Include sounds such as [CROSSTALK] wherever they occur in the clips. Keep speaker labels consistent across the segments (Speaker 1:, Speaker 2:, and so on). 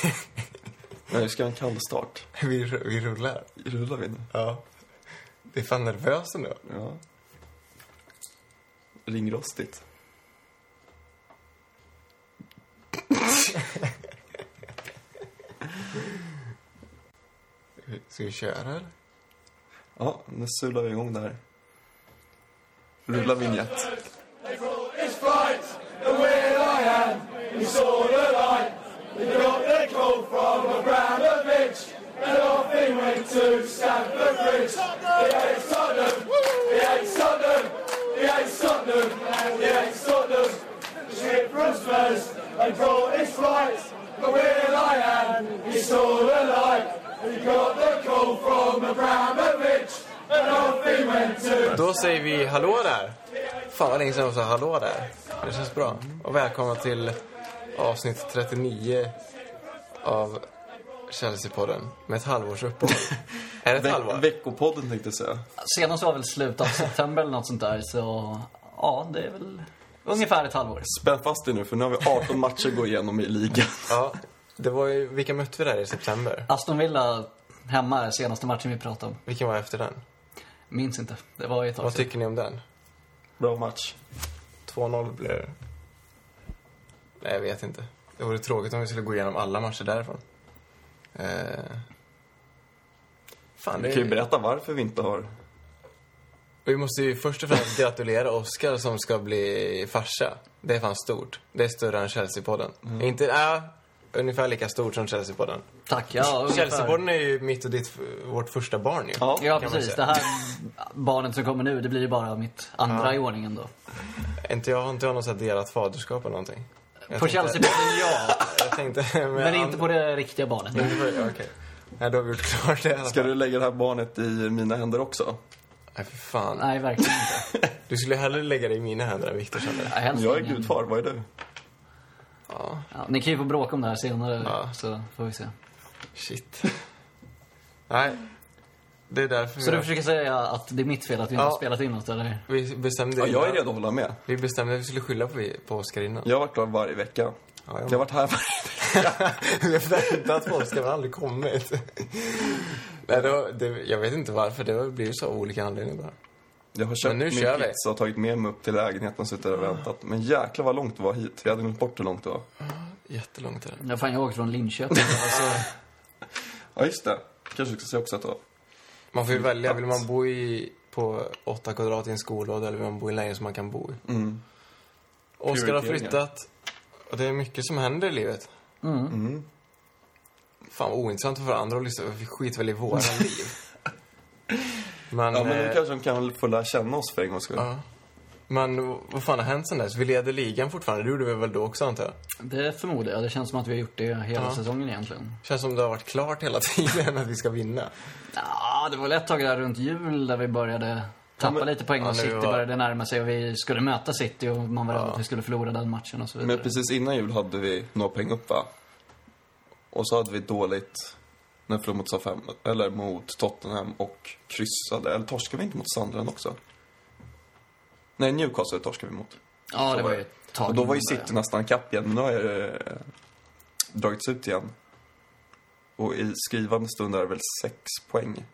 Speaker 1: [LAUGHS] Nej, vi ska ha en kall start.
Speaker 2: Vi, vi rullar.
Speaker 1: Rullar vi nu?
Speaker 2: Ja. Det är fan nervöst ändå.
Speaker 1: Ja. Ringrostigt. [LAUGHS]
Speaker 2: Ska vi köra eller?
Speaker 1: Ja, nu sular vi igång där. Rulla vignett.
Speaker 3: It's fright, the way I am. We to Stamford Bridge. He ate Tottenham. He ate Tottenham. He ate Tottenham. And he ate Tottenham. Ship from Spurs. They brought his flight. The way I am. He saw the light. We got the call from Abramovich. And he
Speaker 2: Då säger vi hallå där. Fan vad länge sedan jag sa hallå där. Det känns bra. Och välkomna till avsnitt 39 av Chelsea-podden. Med ett halvårs uppehåll. [LAUGHS] är det ett
Speaker 1: Ve
Speaker 2: halvår?
Speaker 1: veckopodden tänkte jag säga.
Speaker 4: Senast var väl slutet av september eller något sånt där, så ja, det är väl ungefär ett halvår.
Speaker 1: Spänn fast dig nu, för nu har vi 18 matcher att gå igenom i ligan. [LAUGHS]
Speaker 2: Ja. Det var ju, vilka mötte vi där i september?
Speaker 4: Aston Villa hemma är senaste matchen vi pratade om.
Speaker 2: Vilken var efter den?
Speaker 4: Minns inte. Det var ju ett tag
Speaker 2: Vad
Speaker 4: sedan.
Speaker 2: tycker ni om den?
Speaker 1: Bra match.
Speaker 2: 2-0 blev det. Nej, jag vet inte. Det vore tråkigt om vi skulle gå igenom alla matcher därifrån. Eh... Fan,
Speaker 1: Vi
Speaker 2: det
Speaker 1: kan ju berätta varför vi inte har...
Speaker 2: Vi måste ju först och främst gratulera Oscar som ska bli farsa. Det är fan stort. Det är större än Chelsea-podden. Inte, äh, ungefär lika stort som Chelsea-podden.
Speaker 4: Tack, ja.
Speaker 2: Chelsea-podden är ju mitt och ditt, vårt första barn ju.
Speaker 1: Ja.
Speaker 4: Ja, precis.
Speaker 2: säga.
Speaker 4: Det här barnet som kommer nu, det blir ju bara mitt andra
Speaker 2: Ja.
Speaker 4: i ordningen då.
Speaker 2: Inte jag, har inte jag något delat faderskap eller någonting? Jag
Speaker 4: På
Speaker 2: tänkte-
Speaker 4: Chelsea-podden, ja.
Speaker 2: Jag tänkte... [LAUGHS] Men,
Speaker 4: Men inte på det riktiga barnet.
Speaker 2: Inte på det, okej. Nej, då har vi gjort klart det
Speaker 1: Ska du lägga det här barnet i mina händer också?
Speaker 2: Nej, för fan.
Speaker 4: Nej, verkligen inte. [LAUGHS]
Speaker 2: Du skulle hellre lägga det i mina händer än Viktor kände
Speaker 4: Nej, helst
Speaker 1: Jag är gudfar, vad är du?
Speaker 2: Ja,
Speaker 4: Ja, ni kan ju få bråka om det här senare,
Speaker 2: Ja.
Speaker 4: så får vi se.
Speaker 2: shit. Nej, det är därför
Speaker 4: Så
Speaker 2: vi,
Speaker 4: du försöker säga att det är mitt fel att vi inte
Speaker 2: Ja.
Speaker 4: har spelat in något, eller?
Speaker 2: vi bestämde
Speaker 1: Ja, jag är redo att hålla med.
Speaker 2: Vi bestämde att vi skulle skylla på, på Oskar innan.
Speaker 1: Jag har varit klar varje vecka.
Speaker 2: Ja, jag
Speaker 1: Jag har varit här varje
Speaker 2: Vi [LAUGHS] har väntat på Oskar, men aldrig kommit. [LAUGHS] Nej, det var, det, jag vet inte varför, det blivit så av olika anledningar bara.
Speaker 1: Jag har köpt min
Speaker 2: vi.
Speaker 1: pizza och tagit med mig upp till lägenheten och suttit och väntat. Men jäklar vad långt det var hit. Vi hade glömt bort hur långt det var.
Speaker 2: Jättelångt är det.
Speaker 4: Ja, fan, jag åkte från Linköping. [LAUGHS] alltså,
Speaker 1: Ja, just det. Kanske ska säga också att det var...
Speaker 2: Man får ju välja, vill man bo i, på åtta kvadrat i en skolåda eller vill man bo i en lägenhet som man kan bo i?
Speaker 1: Mm.
Speaker 2: Oskar har flyttat och det är mycket som händer i livet.
Speaker 4: mm.
Speaker 1: Mm.
Speaker 2: Fan vad ointressant för andra att lyssna Vi skiter väl i våra [LAUGHS] liv. Men,
Speaker 1: Ja, men nu
Speaker 2: eh,
Speaker 1: kanske de kan få lära känna oss för en gångs skull.
Speaker 2: ja. Men vad fan har hänt sen dess? Vi leder ligan fortfarande, det gjorde vi väl då också antar jag?
Speaker 4: Det förmodar jag. Det känns som att vi har gjort det hela
Speaker 2: Ja.
Speaker 4: säsongen egentligen.
Speaker 2: Känns som det har varit klart hela [LAUGHS] tiden att vi ska vinna.
Speaker 4: Ja, det var väl ett tag där runt jul där vi började tappa
Speaker 1: men-
Speaker 4: lite poäng och City
Speaker 2: var-
Speaker 4: började närma sig och vi skulle möta City och man var rädd att vi skulle förlora den matchen och så vidare.
Speaker 1: Men precis innan jul hade vi några poäng upp, va? Och så hade vi dåligt när vi förlorade mot Southampton, eller mot Tottenham och kryssade. Eller torskade vi inte mot Sunderland också? Nej, Newcastle torskade vi mot.
Speaker 4: ja,
Speaker 1: så
Speaker 4: det var ju ett tag
Speaker 1: Och då var ju City nästan ikapp igen, men nu har det eh, dragits ut igen. Och i skrivande stund är det väl sex poäng.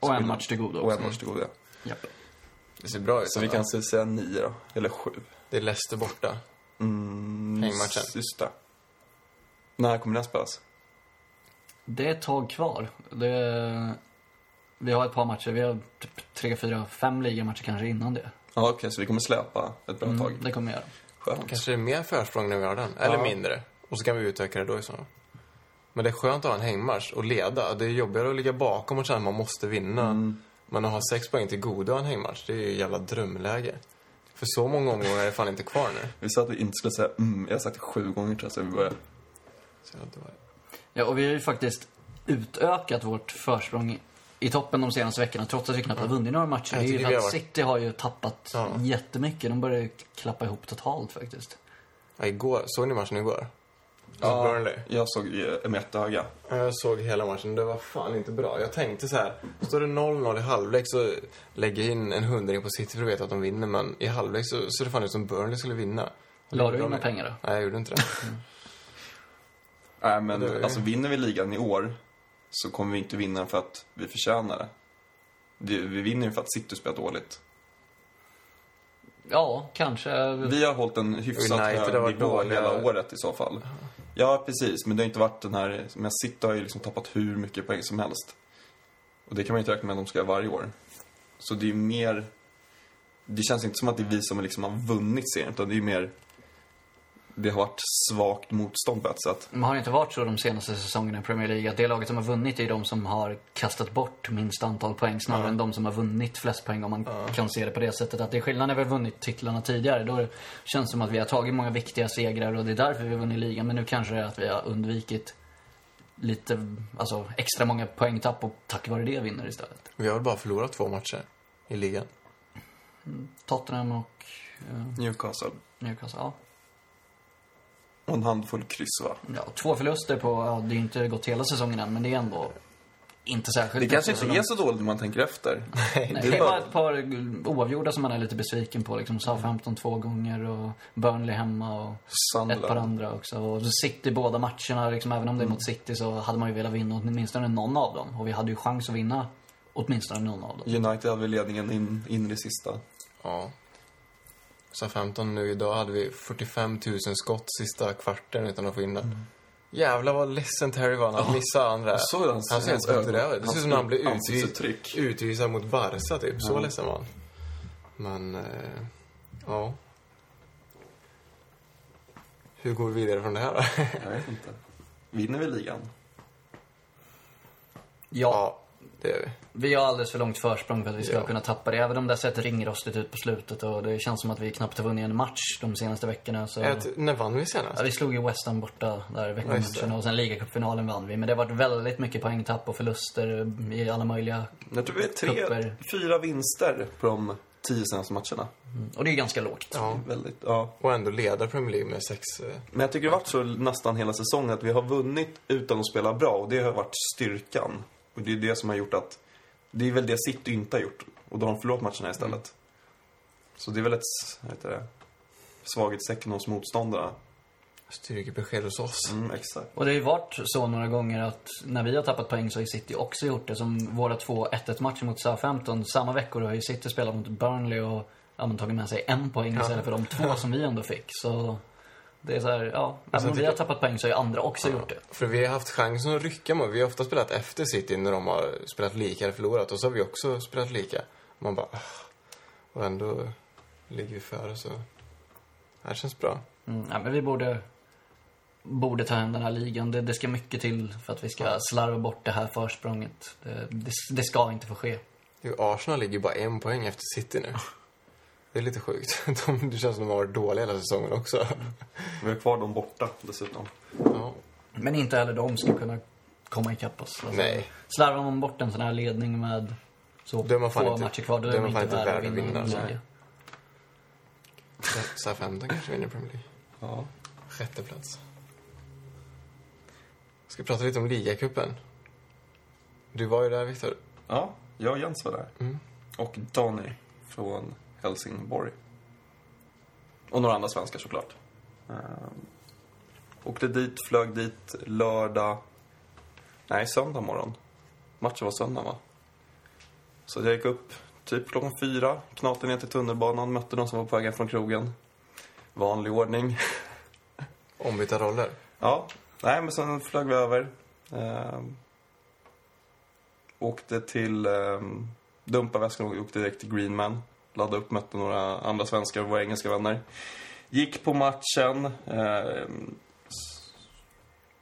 Speaker 4: Och en match till godo
Speaker 1: Och en
Speaker 4: också.
Speaker 1: match till godo, ja.
Speaker 4: Japp.
Speaker 2: Det ser bra ut.
Speaker 1: Så vi kan säga nio då, eller sju.
Speaker 2: Det är Leicester borta.
Speaker 1: Mm,
Speaker 2: Hängmatchen.
Speaker 1: Det. När kommer den spelas?
Speaker 4: Det är ett tag kvar. Det... Vi har ett par matcher. Vi har typ tre, fyra, fem ligamatcher kanske innan det.
Speaker 1: Ja, okej, så vi kommer släpa ett bra tag.
Speaker 4: Mm, det kommer jag göra.
Speaker 1: Skönt.
Speaker 2: Kanske det är mer försprång när vi har den. Eller
Speaker 1: Ja.
Speaker 2: mindre. Och så kan vi utöka det då i så fall. Men det är skönt att ha en hängmatch och leda. Det är jobbigare att ligga bakom och känna att man måste vinna.
Speaker 1: Mm.
Speaker 2: Men att ha sex poäng till godo en hängmatch, det är ju jävla drömläge. För så många omgångar är det fan inte kvar nu.
Speaker 1: Vi sa att vi inte skulle säga mm. Jag har sagt det sju gånger tror jag, så vi börjar.
Speaker 2: Så ja,
Speaker 4: och vi har ju faktiskt utökat vårt försprång i toppen de senaste veckorna trots att vi knappt har vunnit några matcher. Det är ju att City har ju tappat
Speaker 2: Ja.
Speaker 4: jättemycket. De börjar ju klappa ihop totalt faktiskt.
Speaker 2: Ja, igår, såg ni matchen igår? Ja. Burnley.
Speaker 1: jag såg eh, med ett öga.
Speaker 2: Ja, Jag såg hela matchen, det var fan inte bra. Jag tänkte så här, står det 0-0 i halvlek så lägger jag in en hundring på City för att veta att de vinner. Men i halvlek så ser det fan ut som Burnley skulle vinna.
Speaker 4: La du in några pengar då?
Speaker 2: Nej, jag gjorde inte det. [LAUGHS]
Speaker 1: Nej, men
Speaker 2: Det
Speaker 1: alltså vinner vi ligan i år så kommer vi inte vinna för att vi förtjänar det. det vi vinner ju för att City spelar dåligt.
Speaker 4: Ja, kanske.
Speaker 1: Vi har hållit en hyfsat
Speaker 2: United
Speaker 1: hög nivå hela året i så fall. Ja, precis. Men det har inte varit den här... Men City har ju liksom tappat hur mycket poäng som helst. Och det kan man ju inte räkna med att de ska göra varje år. Så det är ju mer... Det känns inte som att det är vi som liksom har vunnit serien, utan det är ju mer... Det har varit svagt motstånd på ett sätt.
Speaker 4: Men har det inte varit så de senaste säsongerna i Premier League att det laget som har vunnit är de som har kastat bort minst antal poäng snarare än de som har vunnit flest poäng om man kan se det på det sättet. Att det är skillnad när vi har vunnit titlarna tidigare. Då känns det som att vi har tagit många viktiga segrar och det är därför vi har vunnit ligan. Men nu kanske det är att vi har undvikit lite, alltså extra många poängtapp och tack vare det vinner istället.
Speaker 2: Vi har bara förlorat två matcher i ligan.
Speaker 4: Tottenham och eh,
Speaker 1: Newcastle.
Speaker 4: Newcastle, ja.
Speaker 1: Och en handfull kryss, va?
Speaker 4: ja. Två förluster på, ja det är ju inte gått hela säsongen än men det är ändå inte särskilt.
Speaker 1: Det kanske inte
Speaker 4: så
Speaker 1: är så dåligt om man tänker efter. [LAUGHS]
Speaker 4: Nej, det är bara ett par oavgjorda som man är lite besviken på. Liksom Southampton två gånger och Burnley hemma och ett par andra också. Och City båda matcherna, liksom, även om det är
Speaker 1: Mm.
Speaker 4: mot City så hade man ju velat vinna åtminstone någon av dem. Och vi hade ju chans att vinna åtminstone någon av dem.
Speaker 1: United hade väl ledningen in, in i det sista.
Speaker 2: Ja. Så 15 nu idag hade vi 45 000 skott sista kvarten utan att få in den. Jävlar vad ledsen Terry var när han missade andra.
Speaker 1: såg
Speaker 2: han ser helt bedrövad ut. Det ser ut som när han blev utvis, utvisad mot Barca typ. Så ledsen var han. Men, eh, ja. Hur går vi vidare från det här då?
Speaker 1: Jag vet inte. Vinner vi ligan?
Speaker 4: Ja,
Speaker 2: det gör vi.
Speaker 4: vi har alldeles för långt försprång för att vi ska
Speaker 2: Ja.
Speaker 4: kunna tappa det. Även om det har sett ringrostigt ut på slutet och det känns som att vi knappt har vunnit en match de senaste veckorna. Så...
Speaker 2: Ett, när vann vi senast?
Speaker 4: Ja, vi slog ju West Ham borta där veckomatchen och sen ligacupfinalen vann vi. Men det har varit väldigt mycket poängtapp och förluster i alla möjliga...
Speaker 1: Jag tror vi är tre,
Speaker 4: Kupper.
Speaker 1: fyra vinster på de tio senaste matcherna.
Speaker 4: Och det är ju ganska lågt.
Speaker 2: Ja.
Speaker 1: Väldigt, ja.
Speaker 2: Och ändå leder Premier League med sex... eh,
Speaker 1: Men jag tycker det har varit så nästan hela säsongen att vi har vunnit utan att spela bra och det har varit styrkan. Och det är det som har gjort att... Det är väl det City inte har gjort. Och då har de förlorat matcherna istället. Så det är väl ett, vad heter det, svaghetstecken hos motståndarna.
Speaker 2: Styrkebesked hos oss.
Speaker 1: Mm, exakt.
Speaker 4: Och det har ju varit så några gånger att när vi har tappat poäng så har ju City också gjort det. Som våra två 1-1 matcher mot Southampton. Samma veckor har ju City spelat mot Burnley och ja, tagit med sig en poäng istället för de två som vi ändå fick. Så det är så här, ja. Även om vi har tappat poäng så har ju andra också gjort det.
Speaker 2: För vi har haft chansen att rycka mot. Vi har ofta spelat efter City när de har spelat lika eller förlorat. Och så har vi också spelat lika. Man bara... Och ändå ligger vi före så... Det här känns bra.
Speaker 4: Mm, ja, men vi borde, borde ta hem den här ligan. Det, det ska mycket till för att vi ska slarva bort det här försprånget. Det, det, det ska inte få ske.
Speaker 2: Jo, Arsenal ligger bara en poäng efter City nu. [LAUGHS] Det är lite sjukt. [LAUGHS] De, det känns som de har varit dåliga hela säsongen också.
Speaker 1: Vi har kvar dem borta dessutom.
Speaker 2: Ja.
Speaker 4: Men inte heller de ska kunna komma ikapp oss. Alltså,
Speaker 2: Nej.
Speaker 4: Slarvar man bort en sån här ledning med så få
Speaker 2: inte-
Speaker 4: matcher kvar, då är man inte värd att vinna
Speaker 2: vinna,
Speaker 4: liga.
Speaker 2: Southampton kanske vinner Premier League.
Speaker 1: Ja.
Speaker 2: Sjätte plats. Ska prata lite om ligacupen. Du var ju där, Viktor.
Speaker 1: Ja, jag och Jens var där.
Speaker 2: Mm.
Speaker 1: Och Donny från Helsingborg. Och några andra svenskar såklart. Uh, åkte dit, flög dit lördag... Nej, söndag morgon. Matchen var söndag, va? Så jag gick upp typ klockan fyra, knatade ner till tunnelbanan, mötte de som var på väg från krogen. Vanlig ordning. [LAUGHS]
Speaker 2: Ombytta roller.
Speaker 1: Ja, nej men sen flög vi över. Ehm, åkte till, um, dumpade väskan och åkte direkt till Greenman. Laddade upp, mötte några andra svenskar, våra engelska vänner. Gick på matchen. Um,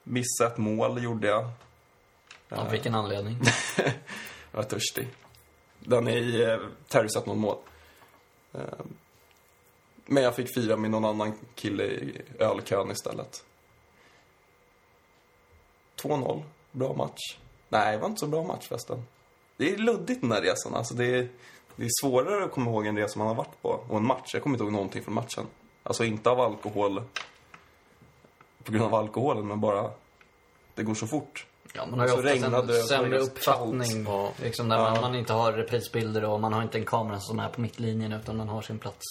Speaker 1: missade ett mål, gjorde jag.
Speaker 4: Av vilken anledning? [LAUGHS]
Speaker 1: Jag var törstig. Den är i eh, Terry satt någon mål. Ehm, men jag fick fira med någon annan kille i ölkön istället. 2-0. Bra match. Nej, det var inte så bra match förresten. Det är luddigt den här resan. Alltså det, är, det är svårare att komma ihåg en resa man har varit på och en match. Jag kommer inte ihåg någonting från matchen. Alltså inte av alkohol på grund av alkoholen, men bara det går så fort.
Speaker 4: Ja, man har ju oftast
Speaker 1: regnade
Speaker 4: en sämre uppfattning.
Speaker 2: kallt.
Speaker 4: Liksom, där
Speaker 1: Ja.
Speaker 4: man, man inte har reprisbilder och man har inte en kamera som är på mittlinjen utan man har sin plats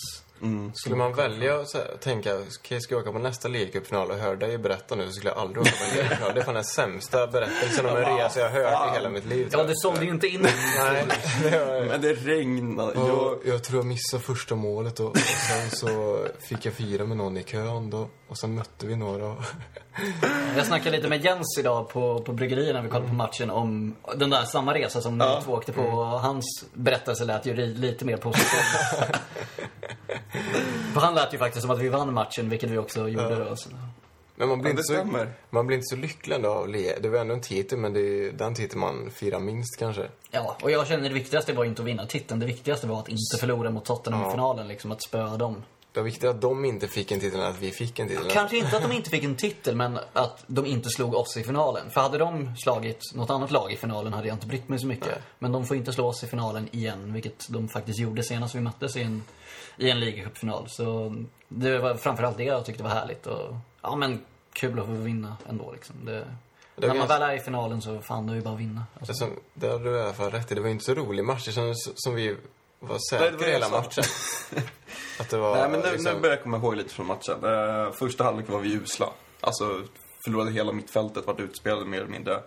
Speaker 2: Skulle man välja här, tänka, okej, ska jag åka på nästa ligacupfinal och höra dig berätta nu så skulle jag aldrig åka på en ligacupfinal. Det är fan den sämsta berättelsen om en resa jag hört i hela mitt liv.
Speaker 4: Ja, du sålde ju inte in [LAUGHS]
Speaker 2: Nej, det.
Speaker 1: Men det regnade. Jag,
Speaker 2: Och jag tror jag missade första målet och, och sen så fick jag fira med någon i kön då. Och sen mötte vi några. och-
Speaker 4: Jag snackade lite med Jens idag på, på bryggeriet när vi kollade på matchen om den där samma resa som ni
Speaker 1: Ja.
Speaker 4: två åkte på. Och hans berättelse lät ju lite mer positiv. [LAUGHS] För han lät ju faktiskt som att vi vann matchen, vilket vi också gjorde då. Så.
Speaker 2: Men man blir,
Speaker 1: Ja,
Speaker 2: inte så, man blir inte så lycklig ändå av le. Det var ändå en titel, men det är den titel man firar minst kanske.
Speaker 4: Ja, och jag känner det viktigaste var inte att vinna titeln. Det viktigaste var att inte förlora mot Tottenham i
Speaker 2: Ja.
Speaker 4: finalen, liksom att spöa dem.
Speaker 2: Det var viktigt att de inte fick en titel än att vi fick en titel.
Speaker 4: Kanske inte att de inte fick en titel, men att de inte slog oss i finalen. För hade de slagit något annat lag i finalen hade jag inte brytt mig så mycket. Men de får inte slå oss i finalen igen, vilket de faktiskt gjorde senast vi möttes i en, i en ligacupfinal. Så det var framförallt det jag tyckte var härligt. Och, ja, men kul att få vinna ändå liksom. Det, när man
Speaker 2: ganska-
Speaker 4: väl är i finalen så fan, det är ju bara att vinna. Alltså,
Speaker 2: Det, som, det hade du i alla fall rätt i. Det var inte så rolig match. Det kändes som vi var säkra
Speaker 1: Nej, det var
Speaker 2: hela matchen. [LAUGHS] Att det var...
Speaker 1: nej, men nu,
Speaker 2: liksom,
Speaker 1: nu börjar jag komma ihåg lite från matchen. Eh, första halvlek var vi usla. Alltså, förlorade hela mittfältet, vart utspelade mer eller mindre.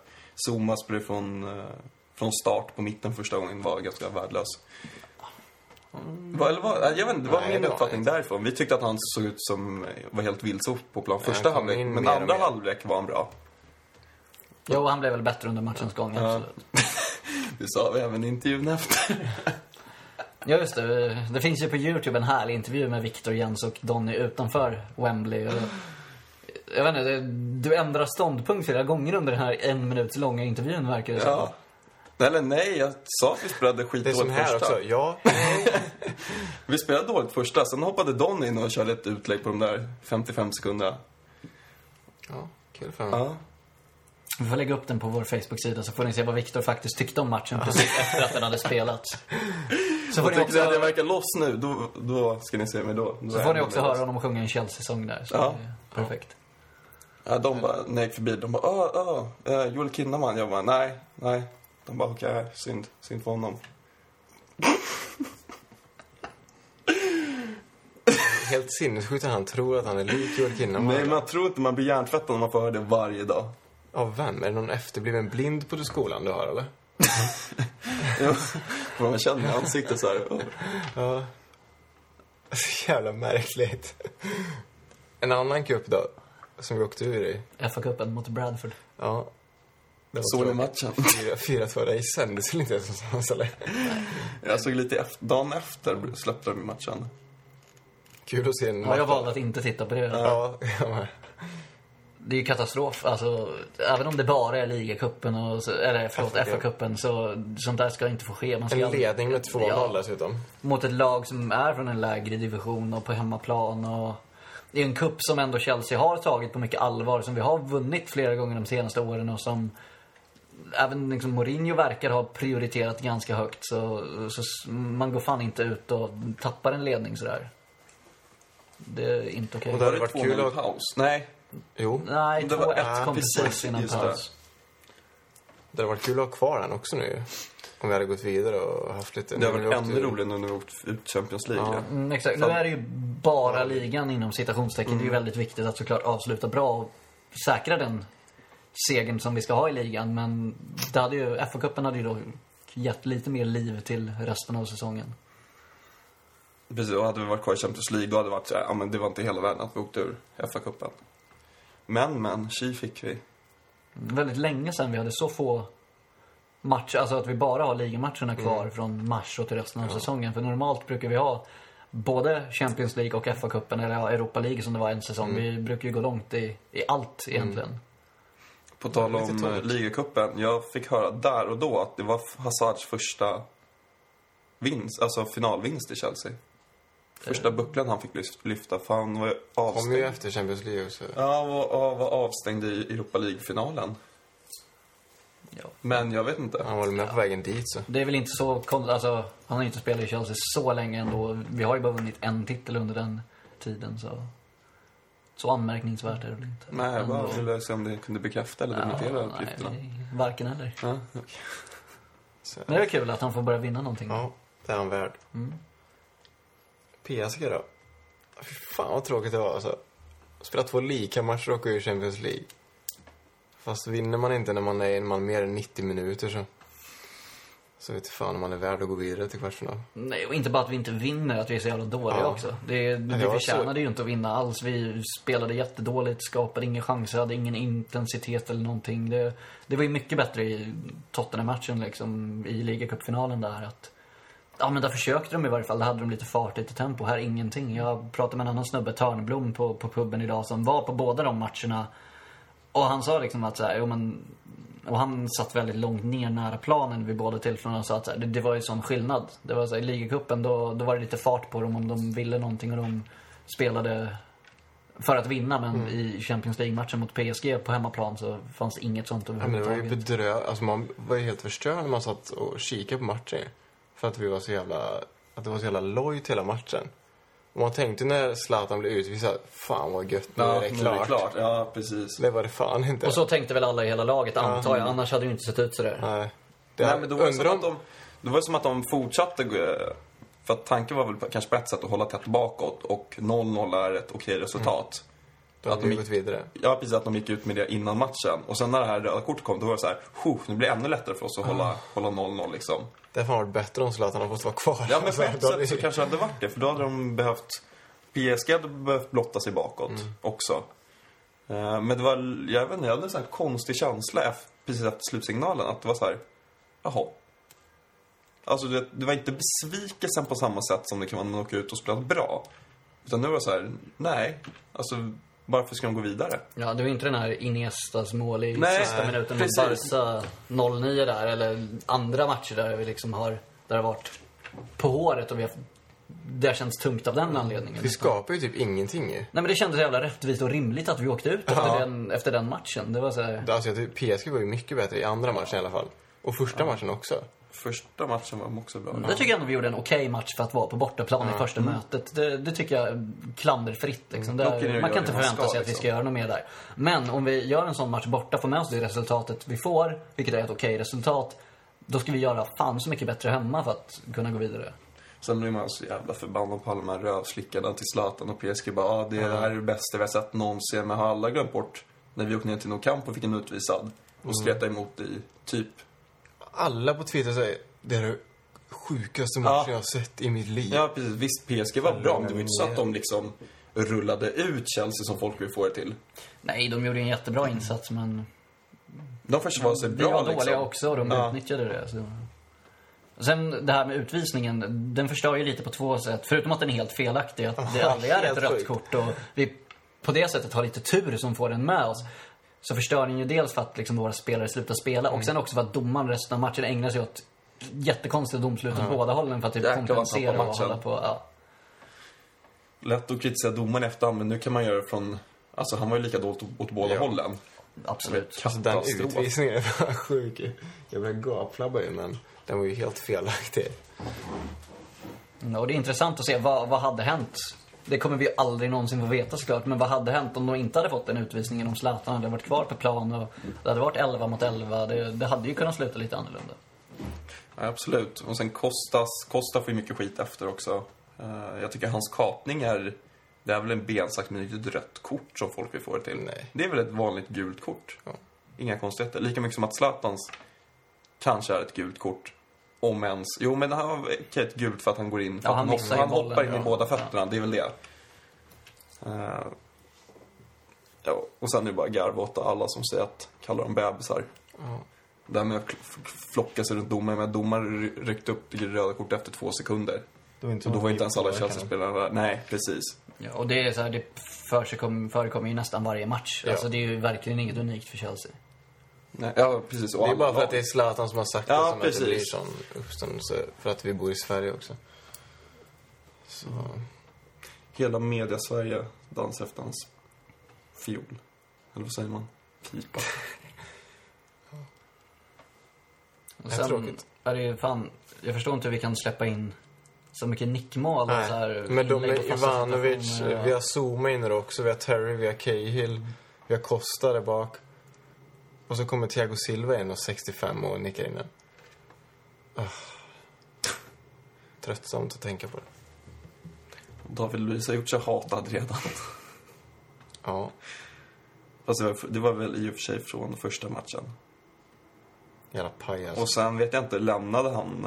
Speaker 1: Zuma spelade från, eh, från start på mitten första gången, var ganska värdelös. Va, eller var, jag vet inte, det var
Speaker 2: Nej,
Speaker 1: min
Speaker 2: det var
Speaker 1: uppfattning
Speaker 2: inte.
Speaker 1: därifrån. Vi tyckte att han såg ut som, var helt vilse på plan första halvlek. Men andra halvlek var han bra.
Speaker 4: Jo, han blev väl bättre under matchens gång,
Speaker 1: Ja.
Speaker 4: absolut. [LAUGHS]
Speaker 1: Det sa vi även i intervjun efter. [LAUGHS]
Speaker 4: Ja, just det. Det finns ju på Youtube en härlig intervju med Victor, Jens och Donny utanför Wembley. Och jag vet inte, du ändrar ståndpunkt flera gånger under den här en minuts långa intervjun verkar det som.
Speaker 1: Eller nej, jag sa att vi spelade
Speaker 2: Det är
Speaker 1: skitdåligt
Speaker 2: som här
Speaker 1: första.
Speaker 2: också. Ja, [LAUGHS]
Speaker 1: Vi spelade dåligt första, sen hoppade Don in och körde ett utlägg på de där 55 sekunderna.
Speaker 2: ja kul för honom.
Speaker 1: Ja.
Speaker 4: Vi får lägga upp den på vår Facebook-sida så får ni se vad Victor faktiskt tyckte om matchen precis efter att den hade spelats. [LAUGHS] Så får ni
Speaker 1: ni att jag
Speaker 4: också,
Speaker 1: verkar loss nu, då, då ska ni se mig då. då
Speaker 4: så får ni också höra
Speaker 1: loss.
Speaker 4: honom sjunga en Chelsea-sång där. Så
Speaker 1: Ja.
Speaker 4: perfekt.
Speaker 1: Ja, de bara, när jag gick förbi, de bara, åh, eh, Joel Kinnaman. Jag bara, nej, nej. De bara, okej, synd, synd för honom.
Speaker 2: Helt sinnessjukt att han tror att han är lik Joel Kinnaman.
Speaker 1: Nej, man tror inte man blir hjärntvättad om man får höra det varje dag.
Speaker 2: Av vem? Är det någon efterbliven blind på skolan du har, eller?
Speaker 1: Ja, för man känner i ansiktet så här.
Speaker 2: Ja. Så jävla märkligt. En annan cup då, som vi åkte ur i.
Speaker 4: FA-cupen mot Bradford.
Speaker 2: Ja.
Speaker 1: Såg ni matchen?
Speaker 2: Fyra, fyra två, det väl inte ens någonstans, eller?
Speaker 1: Jag såg lite efter, dagen efter släppte de matchen.
Speaker 2: Kul att se en
Speaker 4: Ja, jag valde att inte titta på det.
Speaker 2: Ja, [LAUGHS] jag med.
Speaker 4: Det är ju katastrof. Alltså, även om det bara är ligacupen och, så- eller förlåt,
Speaker 2: FA-cup.
Speaker 4: FA-cupen så sånt där ska inte få ske. Man ska
Speaker 2: En ledning med 2-0
Speaker 4: Ja.
Speaker 2: dessutom.
Speaker 4: mot ett lag som är från en lägre division och på hemmaplan. Och det är en kupp som ändå Chelsea har tagit på mycket allvar, som vi har vunnit flera gånger de senaste åren och som även liksom Mourinho verkar ha prioriterat ganska högt. Så, så man går fan inte ut och tappar en ledning sådär. Det är inte okej.
Speaker 2: Och det hade varit kul
Speaker 1: 2-0
Speaker 2: att-
Speaker 1: paus? Nej.
Speaker 2: Jo,
Speaker 4: Nej,
Speaker 1: Det var
Speaker 4: 2-1
Speaker 1: ett,
Speaker 4: kom
Speaker 1: precis,
Speaker 4: precis innan
Speaker 1: just det.
Speaker 4: paus.
Speaker 2: det hade varit kul att ha kvar den också nu. Om vi hade gått vidare och haft lite...
Speaker 1: Det
Speaker 2: när
Speaker 1: varit ännu roligare nu när vi åkt ut Champions League.
Speaker 2: Ja.
Speaker 1: Ja.
Speaker 4: Mm, exakt. Nu är det ju bara ligan inom citationstecken. Det är ju väldigt viktigt att såklart avsluta bra och säkra den segern som vi ska ha i ligan. Men det hade ju, FA-cupen hade ju då gett lite mer liv till resten av säsongen.
Speaker 1: Precis, och hade vi varit kvar i Champions League då hade det varit så här, ja men det var inte hela världen att vi åkte ur FA-cupen. Men, men, tji fick vi.
Speaker 4: Väldigt länge sedan vi hade så få matcher, alltså att vi bara har ligamatcherna kvar
Speaker 1: Mm.
Speaker 4: från mars och till resten av säsongen. För normalt brukar vi ha både Champions League och FA-cupen, eller ja, Europa League som det var en säsong.
Speaker 1: Mm.
Speaker 4: Vi brukar ju gå långt i, i allt egentligen.
Speaker 1: På tal om eh, ligacupen, jag fick höra där och då att det var Hazards första vinst, alltså finalvinst i Chelsea. Första bucklan han fick lyf- lyfta, för han var ju
Speaker 2: Kom ju
Speaker 1: avstängd.
Speaker 2: efter Champions League också.
Speaker 1: Ja, var, var avstängd i Europa League-finalen.
Speaker 4: Ja.
Speaker 1: Men jag vet inte.
Speaker 2: Han var väl med på vägen dit så.
Speaker 4: Det är väl inte så konstigt, alltså han har inte spelat i Chelsea så länge ändå. Vi har ju bara vunnit en titel under den tiden så. Så anmärkningsvärt är det väl inte.
Speaker 1: Nej, jag bara
Speaker 4: Ändå.
Speaker 1: ville se om det kunde bekräfta eller dementera
Speaker 4: Ja,
Speaker 1: uppgifterna.
Speaker 4: nej, varken eller.
Speaker 1: Ja,
Speaker 2: så. [LAUGHS]
Speaker 4: Men det är kul att han får börja vinna någonting.
Speaker 2: Ja, det är han värd.
Speaker 4: Mm.
Speaker 2: PSG då? Fy fan vad tråkigt det var alltså. Spela två lika matcher och åka ur Champions League. Fast vinner man inte när man är när man mer än 90 minuter så... Så vet fan om man är värd att gå vidare till kvartsfinal.
Speaker 4: Nej, och inte bara att vi inte vinner, att vi är så jävla dåliga
Speaker 2: Ja.
Speaker 4: också. Det, vi
Speaker 2: det
Speaker 4: förtjänade
Speaker 2: så-
Speaker 4: ju inte att vinna alls. Vi spelade jättedåligt, skapade inga chanser, hade ingen intensitet eller någonting. Det, det var ju mycket bättre i Tottenham-matchen liksom, i ligacupfinalen där. Att, ja, men där försökte de i varje fall. Där hade de lite fart, lite tempo. Här ingenting. Jag pratade med en annan snubbe, Törnblom, på, på puben idag som var på båda de matcherna. Och han sa liksom att så här, jo men och han satt väldigt långt ner nära planen vid båda tillfällena och sa att här, det, det var ju sån skillnad. Det var så här, i ligacupen då, då var det lite fart på dem om de ville någonting och de spelade för att vinna. Men
Speaker 2: Mm.
Speaker 4: i Champions League-matchen mot PSG på hemmaplan så fanns det inget sånt
Speaker 2: Ja, men det var ju
Speaker 4: överhuvudtaget.
Speaker 2: bedrö... Alltså man var ju helt förstörd när man satt och kikade på matchen. För att vi var så jävla... Att det var så jävla lojt hela matchen. Och man tänkte när Zlatan blev utvisad, fan vad gött, nu är det klart.
Speaker 1: Ja, precis.
Speaker 2: Det var det fan inte.
Speaker 4: Och så tänkte väl alla i hela laget, antar jag. Annars hade det ju inte sett ut sådär.
Speaker 2: Nej. Det
Speaker 1: Nej, men då var det,
Speaker 2: undrar
Speaker 1: som
Speaker 2: om...
Speaker 1: att de, det var som att de fortsatte... För att tanken var väl kanske på ett sätt att hålla tätt bakåt och 0-0 är ett okej resultat.
Speaker 2: De
Speaker 1: att
Speaker 2: hade
Speaker 1: de gick-
Speaker 2: vidare.
Speaker 1: Ja, precis. Att de gick ut med det innan matchen. Och sen när det här röda kortet kom, då var det så här, "Huh, nu blir det ännu lättare för oss att hålla, hålla 0-0 liksom.
Speaker 2: Det hade varit bättre om Zlatan hade fått vara kvar.
Speaker 1: Ja, men på
Speaker 2: Alltså,
Speaker 1: ett
Speaker 2: hade
Speaker 1: sätt så kanske det hade varit det. För då hade de behövt... PSG hade behövt blotta sig bakåt också. Eh, Men det var, jag vet inte, jag hade en sån här konstig känsla precis efter slutsignalen. Att det var så här, jaha. Alltså det, det var inte besvikelsen på samma sätt som det kan vara när man åker ut och spelar bra. Utan nu var det så här, nej. Alltså, varför ska de gå vidare?
Speaker 4: Ja, det var inte den här Iniestas mål i
Speaker 1: Nej,
Speaker 4: sista minuten mot. Barca 0-9 där. Eller andra matcher där vi liksom har, där det har varit på håret och vi har, det har känts tungt av den anledningen.
Speaker 2: Vi skapar ju typ ingenting.
Speaker 4: Nej men det kändes jävla rättvist och rimligt att vi åkte ut efter,
Speaker 2: Ja.
Speaker 4: den, efter den matchen. Det var så här,
Speaker 2: Alltså, jag tycker PSG var ju mycket bättre i andra matchen i alla fall. Och första matchen också.
Speaker 1: Första matchen var de också bra.
Speaker 4: Jag tycker ändå vi gjorde en okej match för att vara på bortaplan i första mötet. Det, det tycker jag klanderfritt. Liksom. Där,
Speaker 1: ju
Speaker 4: man kan inte förvänta
Speaker 1: ska,
Speaker 4: sig att vi
Speaker 1: liksom.
Speaker 4: ska göra något mer där. Men om vi gör en sån match borta, får med oss det resultatet vi får, vilket är ett okej resultat, då ska vi göra fan så mycket bättre hemma för att kunna gå vidare.
Speaker 1: Sen blir man så jävla förbannad på alla de här rövslickarna till Zlatan och PSG. Bara, ah, det, det här är det bästa vi har sett någonsin. Men har alla glömt bort när vi åkte ner till Nou Camp och fick en utvisad och skretade emot i typ...
Speaker 2: Alla på Twitter säger det är det sjukaste
Speaker 1: Ja.
Speaker 2: matchen jag har sett i mitt liv.
Speaker 1: Ja, precis. Visst, PSG var bra, men det var inte så att de liksom rullade ut Chelsea som folk vill få det till.
Speaker 4: Nej, de gjorde en jättebra insats men
Speaker 1: De försvarade sig
Speaker 4: vi
Speaker 1: bra
Speaker 4: var dåliga
Speaker 1: liksom.
Speaker 4: också och de
Speaker 1: Ja.
Speaker 4: utnyttjade det. Så. Sen det här med utvisningen, den förstör ju lite på två sätt. Förutom att den är helt felaktig, att det
Speaker 2: Ja,
Speaker 4: aldrig är ett rött kort och vi på det sättet har lite tur som får den med oss. Så förstör den ju dels för att liksom våra spelare slutar spela
Speaker 1: Mm.
Speaker 4: och sen också för att domaren resten av matchen ägnar sig åt jättekonstiga domslut åt båda hållen för att typ kompensera och
Speaker 1: matchen.
Speaker 4: hålla på. Ja.
Speaker 1: Lätt att kritisera domaren i efterhand, men nu kan man göra det från... Alltså, han var ju lika dåligt åt, åt båda
Speaker 2: Ja.
Speaker 1: hållen.
Speaker 4: Absolut.
Speaker 2: Alltså den utvisningen är bara sjuk. Jag började gapflabba ju, men den var ju helt felaktig.
Speaker 4: Mm, Och det är intressant att se vad, vad hade hänt. Det kommer vi aldrig någonsin få veta såklart. Men vad hade hänt om de inte hade fått den utvisningen? Om Zlatan hade varit kvar på plan och det hade varit 11 mot 11. Det, det hade ju kunnat sluta lite annorlunda.
Speaker 1: Ja, absolut. Och sen Kostas, Costa får ju mycket skit efter också. Eh, jag tycker hans kapning är... Det är väl en bensax men inte ett rött kort som folk vill få det till.
Speaker 2: Nej.
Speaker 1: Det är väl ett vanligt gult kort.
Speaker 2: Ja.
Speaker 1: Inga konstigheter. Lika mycket som att Zlatans kanske är ett gult kort. Om ens. Jo, men han har ett gult för att han går in. För
Speaker 4: Ja, han
Speaker 1: han, hoppar, han
Speaker 4: bollen,
Speaker 1: hoppar in
Speaker 4: ja.
Speaker 1: i båda fötterna. Det är väl det. Eh, ja, och sen är det bara garva åt alla som säger att, kallar dem bebisar.
Speaker 2: Ja.
Speaker 1: Det här med att flocka sig runt domaren, men domaren ry- ryckte upp det röda kortet efter två sekunder.
Speaker 2: Inte
Speaker 1: Och då var inte ens alla. Chelsea-spelare där. Nej, precis.
Speaker 4: Ja, och det är så här, det förekommer, förekommer ju nästan varje match.
Speaker 2: Ja.
Speaker 4: Alltså det är ju verkligen inget unikt för Chelsea.
Speaker 1: Nej, ja, precis. Och
Speaker 2: Det är bara för att det är Zlatan som har sagt det
Speaker 1: Ja,
Speaker 2: som att det
Speaker 1: precis.
Speaker 2: blir sån uppståndelse. För att vi bor i Sverige också. Så...
Speaker 1: Hela media-Sverige dansar efter hans fiol. Eller vad säger man? Pipa.
Speaker 4: Och
Speaker 2: Det är tråkigt.
Speaker 4: är det ju fan, jag förstår inte hur vi kan släppa in så mycket nickmål och så här,
Speaker 2: Men de är Ivanovic, vi har Zuma inne också, vi har Terry, vi har Cahill, vi har Costa där bak. Och så kommer Thiago Silva in och 65 och nickar in den. Ah. Tröttsamt att tänka på det.
Speaker 1: David Luiz har gjort sig hatad redan.
Speaker 2: Ja.
Speaker 1: Fast det var, det var väl i och för sig från första matchen.
Speaker 2: Jävla paj alltså.
Speaker 1: Och sen vet jag inte, lämnade han...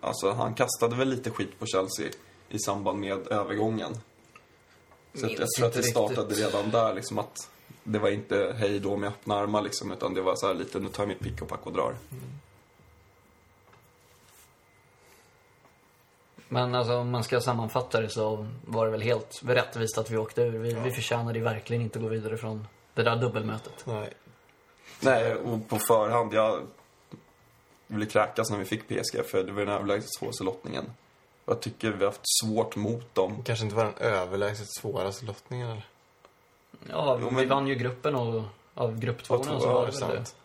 Speaker 1: Alltså han kastade väl lite skit på Chelsea i samband med övergången. Så jag tror att det startade redan där liksom att det var inte hej då med öppna armar liksom, utan det var så här lite nu tar jag mitt pick och pack och drar.
Speaker 4: Men alltså, om man ska sammanfatta det så var det väl helt rättvist att vi åkte ur. Vi, vi förtjänade ju verkligen inte att gå vidare från det där dubbelmötet.
Speaker 2: Nej.
Speaker 1: Nej, och på förhand, jag ville kräkas när vi fick PSG för det var den överlägset svåraste lottningen. Jag tycker vi har haft svårt mot dem.
Speaker 2: Kanske inte var den överlägset svåraste lottningen eller?
Speaker 4: Ja,
Speaker 1: Jo,
Speaker 4: vi
Speaker 1: men-
Speaker 4: vann ju gruppen och av grupptvåorna så
Speaker 1: två,
Speaker 4: var det väl det.
Speaker 2: sant.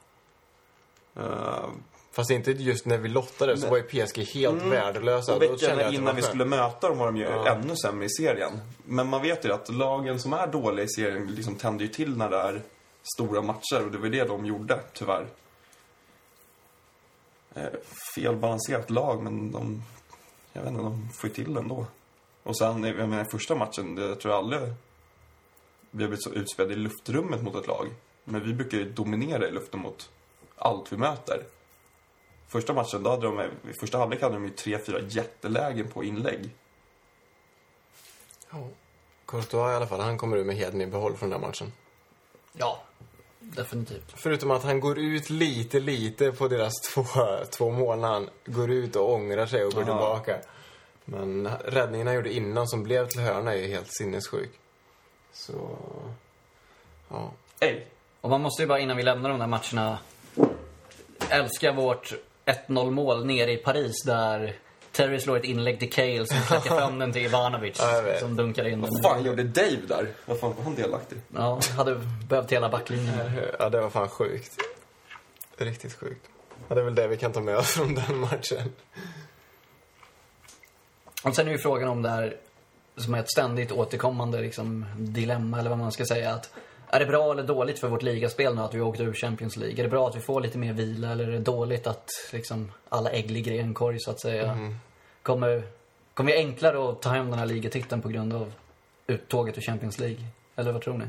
Speaker 1: Uh,
Speaker 2: Fast inte just när vi lottade så var ju PSG helt värdelösa.
Speaker 1: och veckan
Speaker 2: det
Speaker 1: innan vi skulle möta dem var de ju
Speaker 2: Ja.
Speaker 1: ännu sämre i serien. Men man vet ju att lagen som är dåliga i serien liksom tänder ju till när det är stora matcher och det var det de gjorde, tyvärr. Eh, felbalanserat lag, men de... Jag vet inte, de får ju till det ändå. Och sen, jag menar, första matchen, det tror jag aldrig vi har blivit så utspelade i luftrummet mot ett lag. Men vi brukar ju dominera i luften mot allt vi möter. Första matchen, då hade de, i första halvlek hade de ju tre, fyra jättelägen på inlägg.
Speaker 2: Ja. Courtois i alla fall, han kommer ur med heden i behåll från den här matchen.
Speaker 4: Ja, definitivt.
Speaker 2: Förutom att han går ut lite, lite på deras [LAUGHS] två, två mål när han går ut och ångrar sig och går
Speaker 1: Aha.
Speaker 2: tillbaka. Men räddningen han gjorde innan som blev till hörna är ju helt sinnessjuk. Så... Ja.
Speaker 1: Ej!
Speaker 4: Och man måste ju bara innan vi lämnar de där matcherna älska vårt 1-0 mål nere i Paris där Terry slår ett inlägg till Cale som [LAUGHS] klackar fram den till Ivanovic som dunkar in den.
Speaker 1: Vad fan gjorde Dave där? Vad fan var han delaktig?
Speaker 4: Ja, hade behövt hela backlinjen.
Speaker 2: ja, det var fan sjukt. Riktigt sjukt. Ja, det är väl det vi kan ta med oss från den matchen.
Speaker 4: Och sen är ju frågan om det här som är ett ständigt återkommande liksom, dilemma eller vad man ska säga. Att är det bra eller dåligt för vårt ligaspel nu att vi åkte ur Champions League? Är det bra att vi får lite mer vila eller är det dåligt att liksom, alla ägg ligger i en korg så att säga? Kommer, kommer vi enklare att ta hem den här ligatiteln på grund av uttåget ur Champions League? Eller vad tror ni?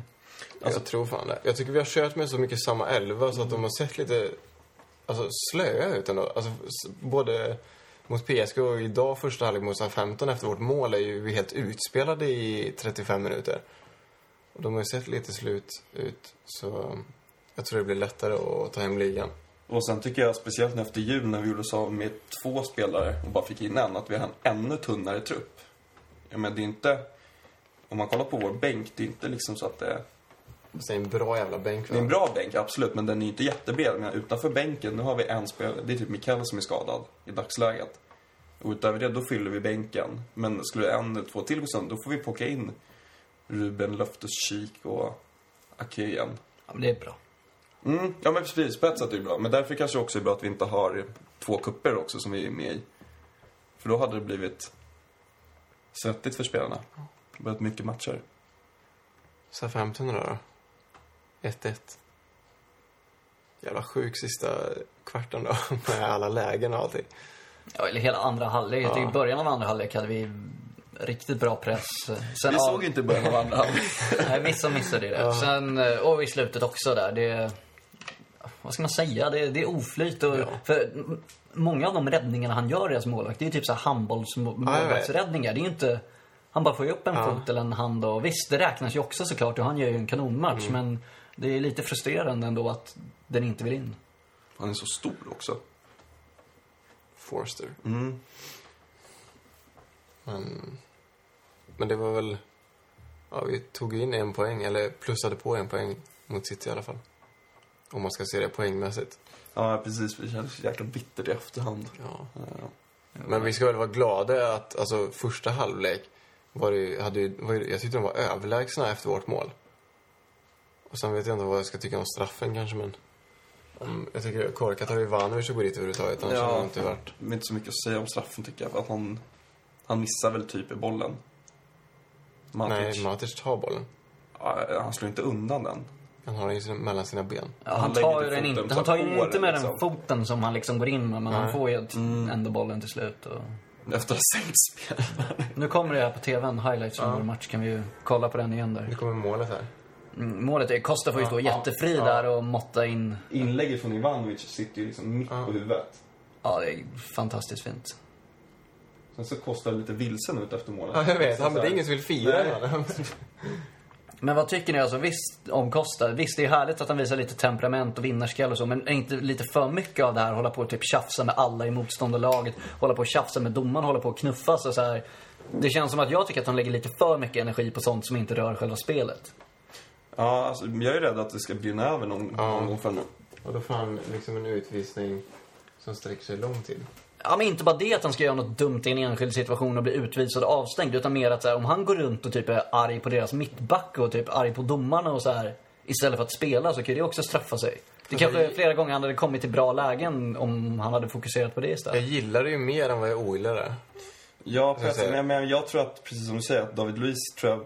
Speaker 2: jag tror fan det. Jag tycker vi har kört med så mycket samma elva så att de har sett lite alltså, slöa ut ändå. Alltså, både mot PSG och idag första halvlek mot SA-15 efter vårt mål är ju vi helt utspelade i 35 minuter. Och de har ju sett lite slut ut så jag tror det blir lättare att ta hem ligan.
Speaker 1: Och sen tycker jag, speciellt efter jul när vi gjorde oss av med två spelare och bara fick in en, att vi har en ännu tunnare trupp. Jag menar, det är inte... Om man kollar på vår bänk, det är inte liksom så att det är
Speaker 2: det är en bra jävla bänk.
Speaker 1: Det är en bra bänk, absolut, men den är inte jättebred. Men utanför bänken, nu har vi en spelare, det är typ Mikael som är skadad i dagsläget. Och utöver det, då fyller vi bänken. Men skulle en eller två till gå sönder, då får vi plocka in Ruben Löftes-Kik och Ake igen.
Speaker 4: Ja, men det är bra.
Speaker 1: Mm, ja men precis, på ett sätt är det bra. Men därför kanske också är bra att vi inte har två kupper också som vi är med i. För då hade det blivit svettigt för spelarna. Väldigt mycket matcher.
Speaker 2: SA-15 då? då? 1-1. Jävla sjuk sista kvarten då, [LAUGHS] med alla lägen och allting.
Speaker 4: Ja, eller hela andra halvlek. Jag tycker
Speaker 2: Ja.
Speaker 4: I början av andra halvlek hade vi riktigt bra press. Sen
Speaker 1: Vi
Speaker 4: av-
Speaker 1: såg inte början av andra [LAUGHS] halvlek.
Speaker 4: Nej, vissa missade det. Sen, eh, och i slutet också där. Det, vad ska man säga? Det, det är oflyt. Och,
Speaker 2: Ja.
Speaker 4: För många av de räddningarna han gör hans målvakt, det är ju typ så här handbollsmålvaktsräddningar. Det är inte... Han bara får ju upp en
Speaker 2: Ja.
Speaker 4: fot eller en hand och visst, det räknas ju också såklart och han gör ju en kanonmatch.
Speaker 2: Mm.
Speaker 4: Men det är lite frustrerande ändå att den inte vill in.
Speaker 1: Han är så stor också.
Speaker 2: Forster.
Speaker 1: Mm.
Speaker 2: Men, men det var väl... Ja, vi tog in en poäng, eller plussade på en poäng mot City i alla fall. Om man ska se det poängmässigt.
Speaker 1: Ja, precis. Det kändes så jäkla bittert i efterhand.
Speaker 2: Ja.
Speaker 1: Ja.
Speaker 2: Men vi ska väl vara glada att alltså, första halvlek var det, ju- hade ju, var ju, jag tyckte de var överlägsna efter vårt mål. Och sen vet jag inte vad jag ska tycka om straffen kanske, men... Om, jag tycker korkat av Ivanovic att gå dit överhuvudtaget, annars hade det inte varit...
Speaker 1: Det är inte så mycket att säga om straffen tycker jag. För att han, han missar väl typ i bollen. Matic.
Speaker 2: Nej, Matic tar bollen.
Speaker 1: Ja, han slår inte undan den.
Speaker 2: Han har den ju mellan sina ben.
Speaker 4: Ja,
Speaker 1: Han
Speaker 4: han tar ju
Speaker 1: inte
Speaker 4: den inte, han tar ju inte
Speaker 1: den,
Speaker 4: med
Speaker 1: liksom.
Speaker 4: den foten som han liksom går in med, men han
Speaker 2: Nej.
Speaker 4: får ju ett- ändå bollen till slut. Och...
Speaker 1: Efter att ha sänkt spel.
Speaker 4: Nu kommer det här på tvn, highlights från vår match. Kan vi ju kolla på den igen där.
Speaker 2: Nu kommer målet här.
Speaker 4: Målet är, Costa får ju stå jättefri där och måtta in.
Speaker 1: Inlägget från Ivanovic sitter ju liksom mitt på huvudet.
Speaker 4: Ja, det är fantastiskt fint.
Speaker 1: Sen så kostar det lite vilsen ut efter målet.
Speaker 2: Ja, jag vet. Han, det är ingen som vill fira. [LAUGHS]
Speaker 4: Men vad tycker ni alltså, visst om Costa, visst det är härligt att han visar lite temperament och vinnarskalle och så, men är inte lite för mycket av det här, hålla på och typ tjafsa med alla i motståndarlaget, hålla på och tjafsa med domaren, hålla på och knuffas och så här. Det känns som att jag tycker att han lägger lite för mycket energi på sånt som inte rör själva spelet.
Speaker 1: Ja, alltså, jag är rädd att det ska brinna över någon, någon gång för
Speaker 2: Och då får han liksom en utvisning som sträcker sig lång tid.
Speaker 4: Ja, men inte bara det att han ska göra något dumt i en enskild situation och bli utvisad och avstängd, utan mer att så här, om han går runt och typ är arg på deras mittback och typ arg på domarna och så här istället för att spela så kan det också straffa sig. Det kanske är flera gånger han hade kommit till bra lägen om han hade fokuserat på det
Speaker 2: Jag
Speaker 4: istället.
Speaker 2: gillar det ju mer än vad jag ogillar det.
Speaker 1: Ja,
Speaker 2: Jag
Speaker 1: men, men jag tror att, precis som du säger, att David Luiz tror jag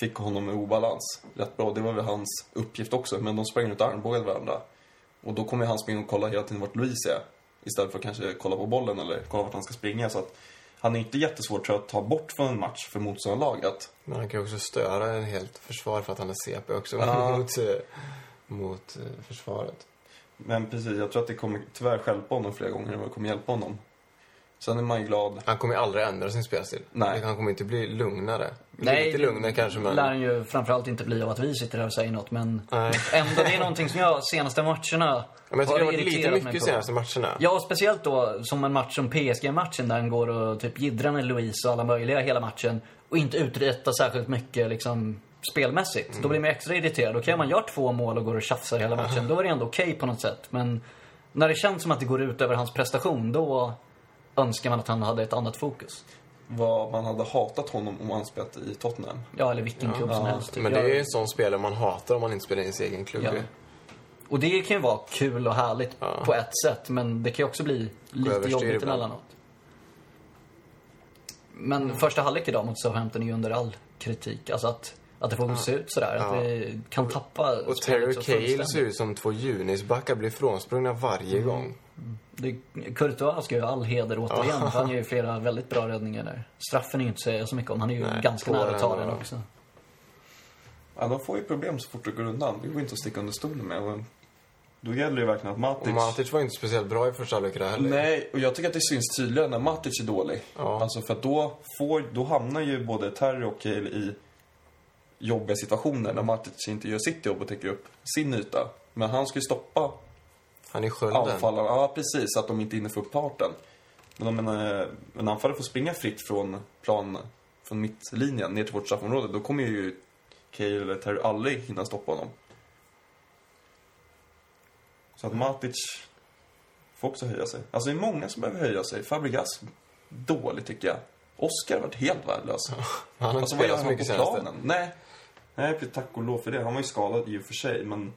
Speaker 1: fick honom i obalans rätt bra. Det var väl hans uppgift också, men de sprang ut och armbågade varandra. Och då kommer han springa och kolla hela tiden vart Luiz är. Istället för att kanske kolla på bollen eller kolla vart han ska springa. Så att han är inte jättesvår tror jag, att ta bort från en match för motståndarlaget.
Speaker 2: Men han kan ju också störa en helt försvar för att han är CP också
Speaker 1: Ja. [LAUGHS]
Speaker 2: mot, eh, mot eh, försvaret.
Speaker 1: Men precis, jag tror att det kommer tyvärr stjälpa honom flera gånger än vad det kommer hjälpa honom. Sen är man ju glad.
Speaker 2: Han kommer ju aldrig ändra sin spelstil.
Speaker 1: Nej.
Speaker 2: Han kommer inte bli lugnare.
Speaker 4: Nej,
Speaker 2: Lite lugnare kanske, men...
Speaker 4: lär han ju framförallt inte bli av att vi sitter här och säger något, men
Speaker 2: Nej.
Speaker 4: ändå, det är någonting som jag senaste matcherna
Speaker 2: Ja, men jag tycker det har varit lite mycket
Speaker 4: på.
Speaker 2: senaste matcherna.
Speaker 4: Ja, speciellt då som en match som PSG-matchen där han går och typ jiddrar med Louise och alla möjliga hela matchen och inte uträttar särskilt mycket liksom spelmässigt. Då blir man extra irriterad. Okej, om man gör två mål och går och tjafsar hela matchen, då är det ändå okej på något sätt. Men när det känns som att det går ut över hans prestation, då önskar man att han hade ett annat fokus.
Speaker 1: Vad man hade hatat honom om han spelat i Tottenham.
Speaker 4: Ja, eller vilken klubb som helst. typ.
Speaker 2: Men det är ju en sån spelare man hatar om man inte spelar i sin egen klubb.
Speaker 4: Ja. Och det kan ju vara kul och härligt
Speaker 2: Ja.
Speaker 4: på ett sätt, men det kan ju också bli lite jobbigt emellanåt. Men första halvlek idag mot Southampton är ju under all kritik. Alltså att, att det får se ut sådär. Att
Speaker 2: Ja.
Speaker 4: vi kan tappa
Speaker 2: Och
Speaker 4: spelet
Speaker 2: Terry Cale ser ut som två Junisbackar blir frånsprungna varje
Speaker 4: Mm.
Speaker 2: gång.
Speaker 4: Det, Courtois ska ju all heder återigen. för Han gör ju flera väldigt bra räddningar där. Straffen är ju inte säga så mycket om. Han är ju
Speaker 2: Nej,
Speaker 4: ganska nära att ta
Speaker 2: den
Speaker 4: också.
Speaker 1: Ja, de får ju problem så fort det går undan. Det går inte att sticka under stolen med. Då gäller det ju verkligen att Matic...
Speaker 2: Och Matic var inte speciellt bra i första halvlek där heller.
Speaker 1: Nej, och jag tycker att det syns tydligare när Matic är dålig.
Speaker 2: Ja.
Speaker 1: Alltså för att då, får, då hamnar ju både Terry och Cale i jobbiga situationer när Matic inte gör sitt jobb och täcker upp sin yta. Men han ska ju stoppa
Speaker 2: Han är skölden.
Speaker 1: anfallarna. Ja, precis. Att de inte hinner få upp farten. Men om en, eh, en anfallare får springa fritt från plan, från mittlinjen ner till vårt straffområde, då kommer ju Cale eller Terry aldrig hinna stoppa honom. Så att Matic får också höja sig. Alltså det är många som behöver höja sig. Fabregas, dålig tycker jag. Oscar har varit helt värdelös. [LAUGHS]
Speaker 2: Han har inte
Speaker 1: Alltså
Speaker 2: spelat så mycket
Speaker 1: på
Speaker 2: senaste.
Speaker 1: Nej. Nej, tack och lov för det. Han var ju skadad i och för sig, men...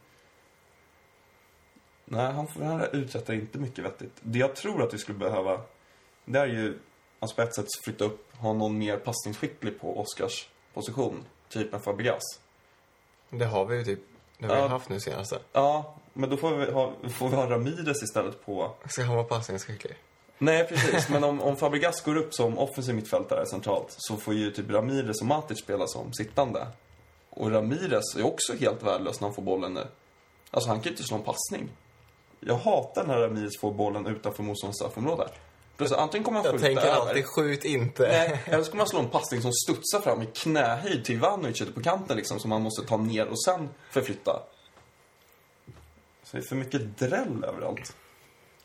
Speaker 1: Nej, han, får- han uträttar inte mycket vettigt. Det jag tror att vi skulle behöva, det är ju, alltså på ett sätt flytta upp, ha någon mer passningsskicklig på Oscars position. Typ en Fabregas.
Speaker 2: Det har vi ju typ, det har vi
Speaker 1: Ja.
Speaker 2: haft nu senaste.
Speaker 1: Ja, men då får vi ha, får vi ha Ramirez istället på...
Speaker 2: Ska han vara passningsskicklig?
Speaker 1: Nej, precis. [LAUGHS] Men om, om Fabregas går upp som offensiv mittfältare centralt så får ju typ Ramirez och Matic spela som sittande. Och Ramirez är också helt värdelös när han får bollen nu. Alltså, han kan ju inte slå en passning. Jag hatar när Ramirez får bollen utanför motståndarens straffområde. Plus, antingen kommer han
Speaker 2: Jag
Speaker 1: skjuta
Speaker 2: tänker
Speaker 1: över.
Speaker 2: alltid, skjut inte.
Speaker 1: Nej, eller så kommer han slå en passning som studsar fram i knähöjd till Ivanovic ute på kanten liksom, som han måste ta ner och sen förflytta. Så det är för mycket dräll överallt.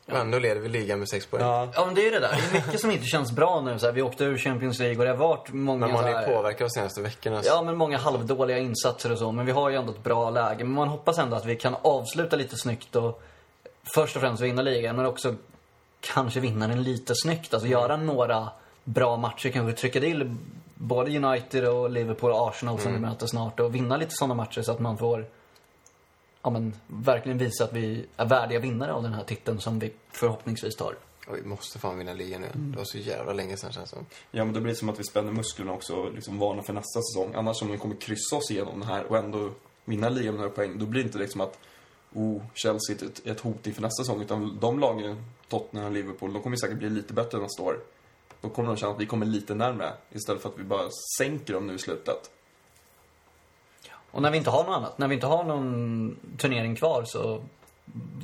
Speaker 2: Men ändå leder vi ligan med sex poäng.
Speaker 1: Ja.
Speaker 4: Ja, men det är ju det där. Det är mycket som inte känns bra nu. Så här, vi åkte ur Champions League och det har varit många
Speaker 2: Men man
Speaker 4: så
Speaker 2: är
Speaker 4: här-
Speaker 2: påverkad de senaste veckorna.
Speaker 4: Ja, men många halvdåliga insatser och så. Men vi har ju ändå ett bra läge. Men man hoppas ändå att vi kan avsluta lite snyggt och först och främst vinna ligan, men också kanske vinna den lite snyggt. Alltså göra några bra matcher, kanske trycka till både United och Liverpool och Arsenal som vi möter snart och vinna lite sådana matcher så att man får ja, men, verkligen visa att vi är värdiga vinnare av den här titeln som vi förhoppningsvis tar.
Speaker 2: Och vi måste fan vinna ligan nu. Det var så jävla länge sedan känns det som.
Speaker 1: Ja, men det blir som att vi spänner musklerna också och liksom varnar för nästa säsong. Annars om vi kommer kryssa oss igenom det här och ändå vinna ligan med några poäng, då blir det inte liksom att oh, Chelsea är ett, ett hot inför nästa säsong. Utan de lagen, Tottenham och Liverpool, de kommer säkert bli lite bättre nästa år. Då kommer de känna att vi kommer lite närmare istället för att vi bara sänker dem nu i slutet.
Speaker 4: Och när vi inte har något annat, när vi inte har någon turnering kvar så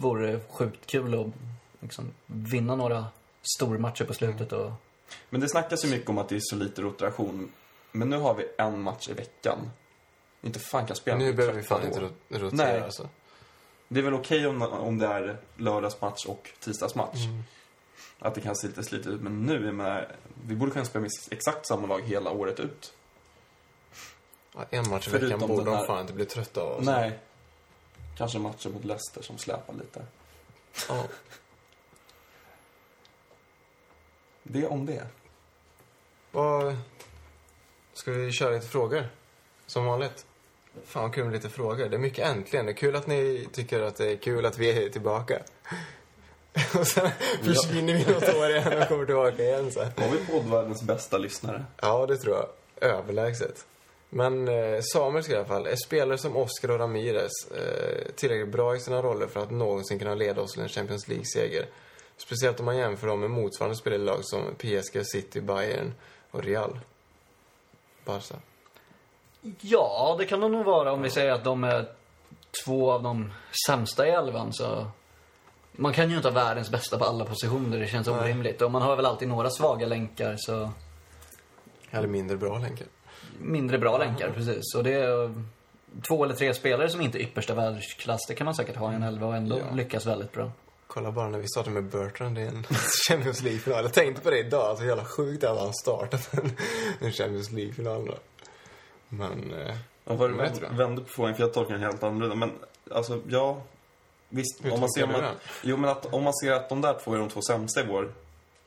Speaker 4: vore det sjukt kul att liksom vinna några stormatcher på slutet och
Speaker 1: Men det snackas ju mycket om att det är så lite rotation. Men nu har vi en match i veckan. Inte fan kan spela
Speaker 2: Nu behöver vi
Speaker 1: 13
Speaker 2: fan inte rotera
Speaker 1: Nej.
Speaker 2: alltså.
Speaker 1: Det är väl okej om, om det är lördagsmatch och tisdagsmatch.
Speaker 2: Mm.
Speaker 1: Att det kan se lite slitet ut. Men nu, jag menar, vi borde kunna spela med exakt samma lag hela året ut.
Speaker 2: Ja, en match i veckan borde de
Speaker 1: här-
Speaker 2: fan inte bli trötta av. alltså.
Speaker 1: Nej. Kanske matchen mot Leicester som släpar lite.
Speaker 2: Ja. [LAUGHS]
Speaker 1: Det om det.
Speaker 2: Vad... Ska vi köra lite frågor? Som vanligt. Fan vad kul med lite frågor. Det är mycket äntligen. Det är kul att ni tycker att det är kul att vi är tillbaka. [LAUGHS] och sen försvinner vi något år igen och kommer tillbaka igen sen.
Speaker 1: Har vi poddvärldens bästa lyssnare?
Speaker 2: Ja, det tror jag. Överlägset. Men eh, Samuel ska i alla fall, är spelare som Oscar och Ramirez eh, tillräckligt bra i sina roller för att någonsin kunna leda oss till en Champions League-seger? Speciellt om man jämför dem med motsvarande spelare som PSG, City, Bayern och Real. Barca.
Speaker 4: Ja, det kan de nog vara om vi säger att de är två av de sämsta i elvan så... Man kan ju inte ha världens bästa på alla positioner, det känns
Speaker 2: Nej.
Speaker 4: orimligt. Och man har väl alltid några svaga länkar så...
Speaker 2: Eller mindre bra länkar.
Speaker 4: Mindre bra länkar, precis. Och det är två eller tre spelare som inte är yppersta världsklass, det kan man säkert ha i en elva och ändå
Speaker 2: Ja.
Speaker 4: lyckas väldigt bra.
Speaker 2: Kolla bara när vi startade med Bertrand i en [LAUGHS] Champions League-final. Jag tänkte på det idag. Alltså jävla sjukt att han startat [LAUGHS] en, Champions League-final. Men... Eh,
Speaker 1: Jag var
Speaker 2: Bättre.
Speaker 1: vände på frågan för jag tolkar den helt annorlunda. Men alltså, ja. Visst,
Speaker 2: Hur
Speaker 1: om man ser... Man,
Speaker 2: den?
Speaker 1: jo, men att, om man ser att de där två är de två sämsta i vår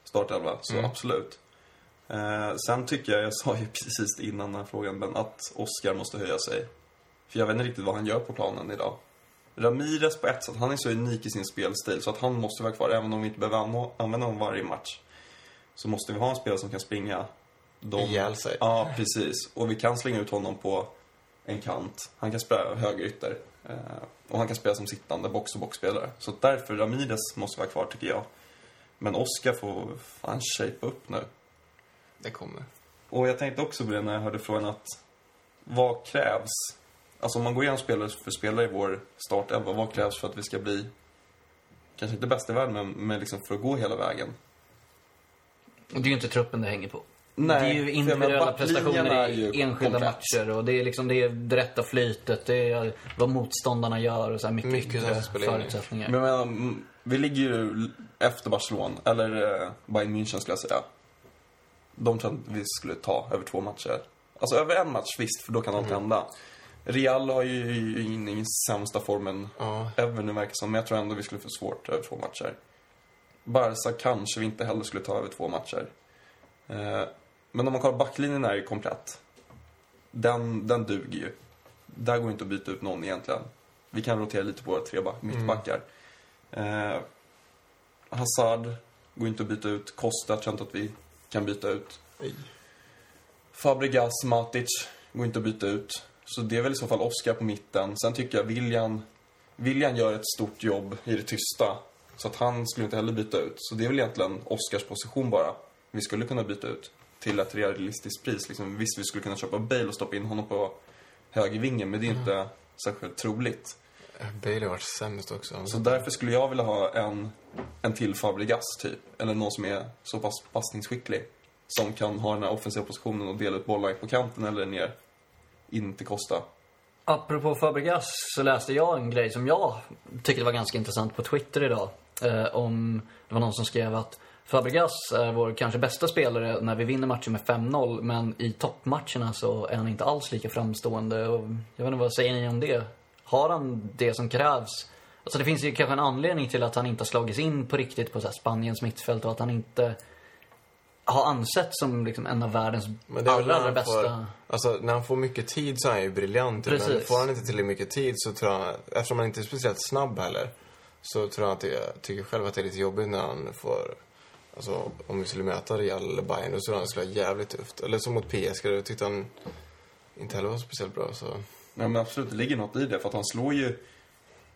Speaker 1: startelva, så
Speaker 2: Mm.
Speaker 1: absolut. Eh, sen tycker jag, jag sa ju [LAUGHS] precis innan den här frågan, men att Oscar måste höja sig. För jag vet inte riktigt vad han gör på planen idag. Ramirez på ett sätt, han är så unik i sin spelstil så att han måste vara kvar. Även om vi inte behöver anvä- använda honom varje match. Så måste vi ha en spelare som kan springa. De...
Speaker 2: Ihjäl sig.
Speaker 1: Ja, precis. Och vi kan slänga ut honom på en kant. Han kan spela högerytter. Eh, och han kan spela som sittande box-to-box-spelare. Så därför, Ramirez måste vara kvar tycker jag. Men Oscar får fan shape upp nu.
Speaker 2: det kommer.
Speaker 1: Och jag tänkte också på det när jag hörde frågan att vad krävs? Alltså om man går igenom spelare för spelare i vår startelva, vad krävs för att vi ska bli kanske inte bäst i världen, men, men liksom för att gå hela vägen?
Speaker 4: Och det är ju inte truppen det hänger på.
Speaker 1: Nej,
Speaker 4: det är ju individuella prestationer
Speaker 1: är ju
Speaker 4: i enskilda
Speaker 1: komplett.
Speaker 4: matcher och det är liksom det, är det rätta flytet, det är vad motståndarna gör och så här mycket,
Speaker 2: Mycket in.
Speaker 4: förutsättningar.
Speaker 1: Men jag menar, mm, vi ligger ju efter Barcelona, eller eh, Bayern München skulle jag säga. De tror jag inte vi skulle ta över två matcher. Alltså över en match visst, för då kan allt hända. Real har ju in i sämsta formen
Speaker 2: Ja.
Speaker 1: ever nu verkar det som, men jag tror ändå vi skulle få svårt över två matcher. Barca kanske vi inte heller skulle ta över två matcher. Men om man kollar backlinjen är ju komplett. Den, den duger ju. Där går inte att byta ut någon egentligen. Vi kan rotera lite på våra tre back, mittbackar. Eh, Hazard går inte att byta ut. Costa tror jag inte att vi kan byta ut.
Speaker 2: Ej.
Speaker 1: Fabregas, Matic går inte att byta ut. Så det är väl i så fall Oscar på mitten. Sen tycker jag William, William gör ett stort jobb i det tysta. Så att han skulle inte heller byta ut. Så det är väl egentligen Oscars position bara. Vi skulle kunna byta ut till ett realistiskt pris. Liksom, visst, vi skulle kunna köpa Bale och stoppa in honom på högervingen, men det är inte särskilt troligt.
Speaker 2: Bale har varit sämst också.
Speaker 1: Så därför skulle jag vilja ha en, en till Fabregas, typ. Eller någon som är så pass passningsskicklig. Som kan ha den här offensiva positionen och dela ut bollar på kanten eller ner. In till Costa.
Speaker 4: Apropå Fabregas så läste jag en grej som jag tyckte var ganska intressant på Twitter idag. Eh, om, det var någon som skrev att Fabregas är vår kanske bästa spelare när vi vinner matcher med 5-0 men i toppmatcherna så är han inte alls lika framstående. Och jag vet inte, vad säger ni om det? Har han det som krävs? Alltså det finns ju kanske en anledning till att han inte har slagits in på riktigt på så Spaniens mittfält och att han inte har ansetts som liksom en av världens
Speaker 2: Men det är
Speaker 4: allra, allra
Speaker 2: han får,
Speaker 4: bästa.
Speaker 2: alltså när han får mycket tid så är han ju briljant. Men
Speaker 4: Precis.
Speaker 2: får han inte tillräckligt mycket tid så tror jag, eftersom han inte är speciellt snabb heller, så tror jag att jag tycker själv att det är lite jobbigt när han får, alltså om vi skulle möta Real eller Bayern, då att det skulle vara jävligt tufft. Eller som mot PSG, då tyckte han inte heller var speciellt bra så.
Speaker 1: Nej men absolut, det ligger något i det. För att han slår ju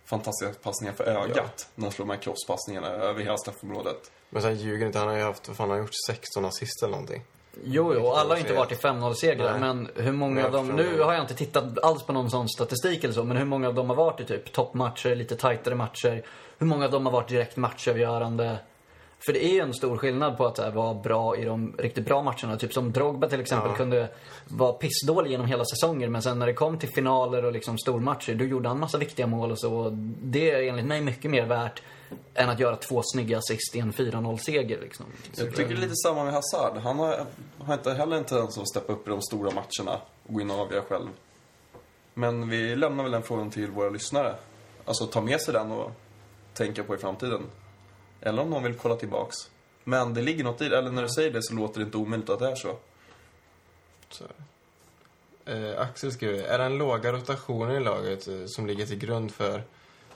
Speaker 1: fantastiska passningar för ögat när han slår de här crosspassningarna över hela straffområdet.
Speaker 2: Men sen ljuger inte. Han har ju haft, vad fan, han har gjort 16 assist eller någonting.
Speaker 4: Jo, jo, alla har inte varit i 5-0-segrar,
Speaker 2: Nej.
Speaker 4: men hur många av dem... Nu har jag inte tittat alls på någon sån statistik eller så, men hur många av dem har varit i typ toppmatcher, lite tajtare matcher? Hur många av dem har varit direkt matchavgörande? För det är ju en stor skillnad på att här, vara bra i de riktigt bra matcherna. Typ som Drogba till exempel
Speaker 2: Ja.
Speaker 4: kunde vara pissdålig genom hela säsonger, men sen när det kom till finaler och liksom stormatcher, då gjorde han massa viktiga mål och så. Och Det är enligt mig mycket mer värt än att göra två snygga assist i en 4-0-seger liksom.
Speaker 1: Jag tycker det är lite samma med Hazard. Han har, har inte heller en tendens att steppa upp i de stora matcherna och gå in och avgöra själv. Men vi lämnar väl den frågan till våra lyssnare. Alltså ta med sig den och tänka på i framtiden. Eller om någon vill kolla tillbaks. Men det ligger något i det. Eller när du säger det så låter det inte omöjligt att det är så.
Speaker 2: Så. Eh, Axel skriver, är den låga rotationen i laget eh, som ligger till grund för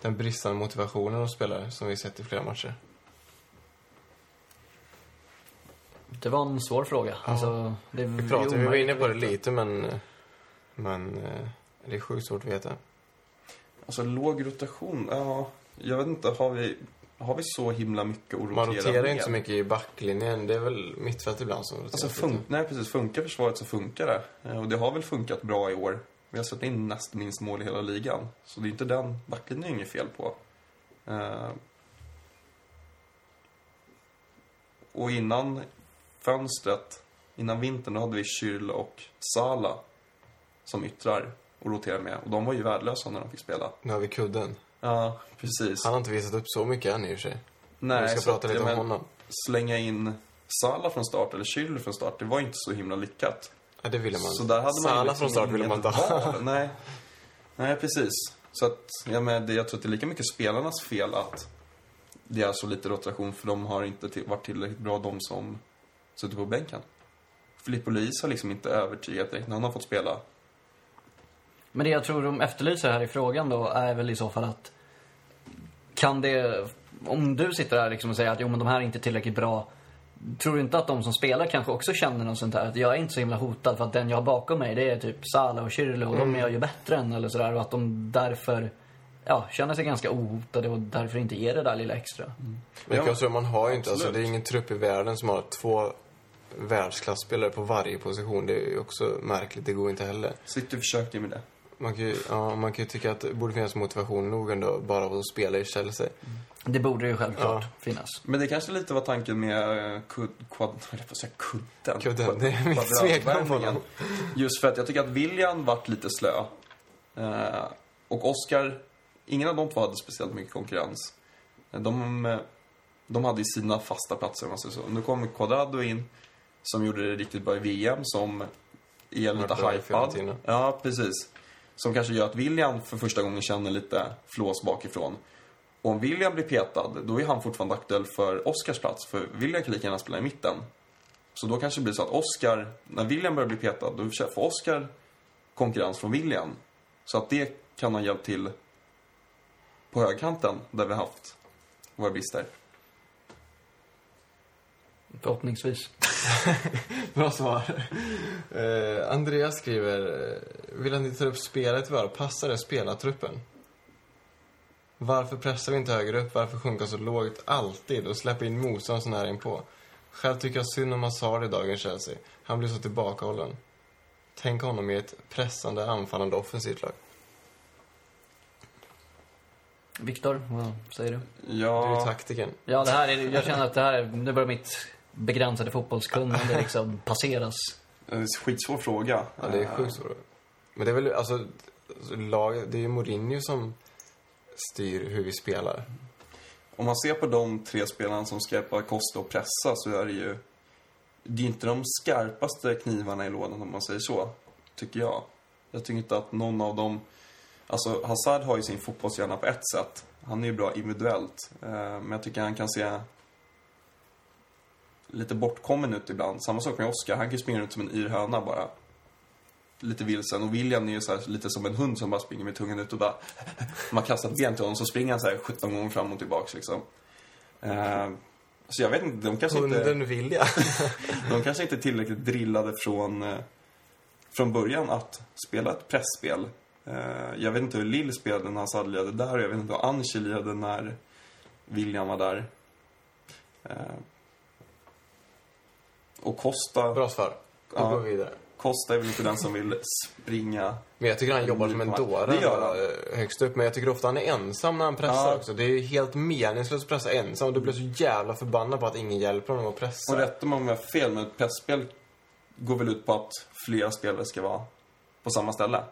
Speaker 2: den bristande motivationen hos spelare som vi sett i flera matcher?
Speaker 4: Det var en svår fråga. Alltså, det
Speaker 2: Vi pratade, vi var inne på det lite men, men eh, det är sjukt svårt att veta.
Speaker 1: Alltså låg rotation, ja. Jag vet inte, har vi, har vi så himla mycket att rotera
Speaker 2: Man roterar
Speaker 1: med?
Speaker 2: inte så mycket i backlinjen. Det är väl mittfält ibland som roterar
Speaker 1: Alltså, fun- nej, precis. Funkar försvaret så funkar det. Eh, Och det har väl funkat bra i år. Vi har släppt in näst minst mål i hela ligan. Så det är inte den backlinjen det är inget fel på. Eh, och innan fönstret, innan vintern, då hade vi Kyrl och Sala som yttrar och roterar med. Och de var ju värdelösa när de fick spela.
Speaker 2: Nu har vi kudden.
Speaker 1: Ja, precis.
Speaker 2: Han har inte visat upp så mycket än i och för sig.
Speaker 1: Nej,
Speaker 2: vi ska prata lite om
Speaker 1: men,
Speaker 2: honom.
Speaker 1: Slänga in Sala från start, eller Kyrl från start, det var inte så himla lyckat.
Speaker 2: Ja, det ville man.
Speaker 1: Så där hade man liksom
Speaker 2: från start ville man inte ha.
Speaker 1: Nej. Nej, precis. Så att, ja, men det, jag tror att det är lika mycket spelarnas fel att det är så lite rotation för de har inte till, varit tillräckligt bra, de som suttit på bänken. Filippo Luis har liksom inte övertygat direkt när han har fått spela.
Speaker 4: Men det jag tror de efterlyser här i frågan då är väl i så fall att kan det, om du sitter här liksom och säger att jo men de här är inte tillräckligt bra. Tror du inte att de som spelar kanske också känner något sånt här? Att jag är inte så himla hotad för att den jag har bakom mig det är typ Salah och Schürrle och de är jag ju bättre än eller sådär. Och att de därför ja, känner sig ganska ohotade och därför inte ger det där lilla extra.
Speaker 2: Men
Speaker 1: Ja,
Speaker 2: jag tror man har ju inte, alltså, det är ingen trupp i världen som har två världsklasspelare på varje position. Det är ju också märkligt, det går inte heller.
Speaker 1: City försökte ju med det.
Speaker 2: Man kan ju, ja, man kan ju tycka att det borde finnas motivation nog ändå bara av att spela i Chelsea.
Speaker 4: Det borde ju självklart
Speaker 2: Ja.
Speaker 4: finnas.
Speaker 1: Men det kanske lite var tanken med kud, quad, jag på att säga kudden.
Speaker 2: Kudden, det är mitt smeknamn på honom.
Speaker 1: Just för att jag tycker att William vart lite slö. Eh, och Oscar, ingen av de två hade speciellt mycket konkurrens. De, eh, de hade ju sina fasta platser om man säger så. Nu kom Quadrado in, som gjorde det riktigt bra i VM, som är lite hypad. Ja, precis. Som kanske gör att William för första gången känner lite flås bakifrån. Och om William blir petad, då är han fortfarande aktuell för Oscars plats. För William kan lika gärna spela i mitten. Så då kanske det blir så att Oscar, när William börjar bli petad, då får Oscar konkurrens från William. Så att det kan ha hjälpt till på högkanten, där vi har haft våra brister.
Speaker 4: Förhoppningsvis. [LAUGHS]
Speaker 2: Bra svar. Eh, Andreas skriver, eh, vill att ni tar upp spelet var, passar det spelartruppen? Varför pressar vi inte högre upp? Varför sjunka så lågt alltid och släppa in motstånd så nära inpå? Själv tycker jag synd om Hazard i dagens Chelsea. Han blir så tillbakahållen. Tänk honom i ett pressande, anfallande, offensivt lag.
Speaker 4: Viktor, vad säger du?
Speaker 2: Du är
Speaker 1: Ja,
Speaker 2: taktiken.
Speaker 4: Ja, det här är, jag känner att det här, nu börjar mitt begränsade fotbollskunnande [LAUGHS] liksom passeras.
Speaker 1: en skitsvår fråga.
Speaker 2: Ja, det är sjukt svårt. Men det är väl, alltså, lag, det är ju Mourinho som styr hur vi spelar.
Speaker 1: Om man ser på de tre spelarna som ska hjälpa Costa och pressa så är det ju... Det är inte de skarpaste knivarna i lådan om man säger så, tycker jag. Jag tycker inte att någon av dem... Alltså, Hazard har ju sin fotbollshjärna på ett sätt. Han är ju bra individuellt. Eh, Men jag tycker han kan se lite bortkommen ut ibland. Samma sak med Oscar. Han kan ju springa ut som en yr höna bara. Lite vilsen. Och William är ju så här, lite som en hund som bara springer med tungan ut och bara... [LAUGHS] Man kastar ett ben till honom så springer han så här 17 gånger fram och tillbaks liksom. Eh, så jag vet inte, de kanske inte,
Speaker 2: Hunden vilja. [LAUGHS]
Speaker 1: de kanske inte är tillräckligt drillade från, eh, från början att spela ett pressspel Eh, jag vet inte hur Lill spelade när Hazard lirade där och jag vet inte hur Anci lirade när William var där. Och Costa,
Speaker 2: Bra svar. Då
Speaker 1: Ja.
Speaker 2: går vi vidare.
Speaker 1: Costa är väl inte den som vill springa.
Speaker 2: Men jag tycker han jobbar som en dåre eh, högst upp. Men jag tycker ofta han är ensam när han pressar
Speaker 1: Ja.
Speaker 2: också. Det är helt meningslöst att pressa ensam. Och du blir så jävla förbannad på att ingen hjälper honom att pressa.
Speaker 1: Och rätta mig om jag har fel, men ett pressspel går väl ut på att flera spelare ska vara på samma ställe.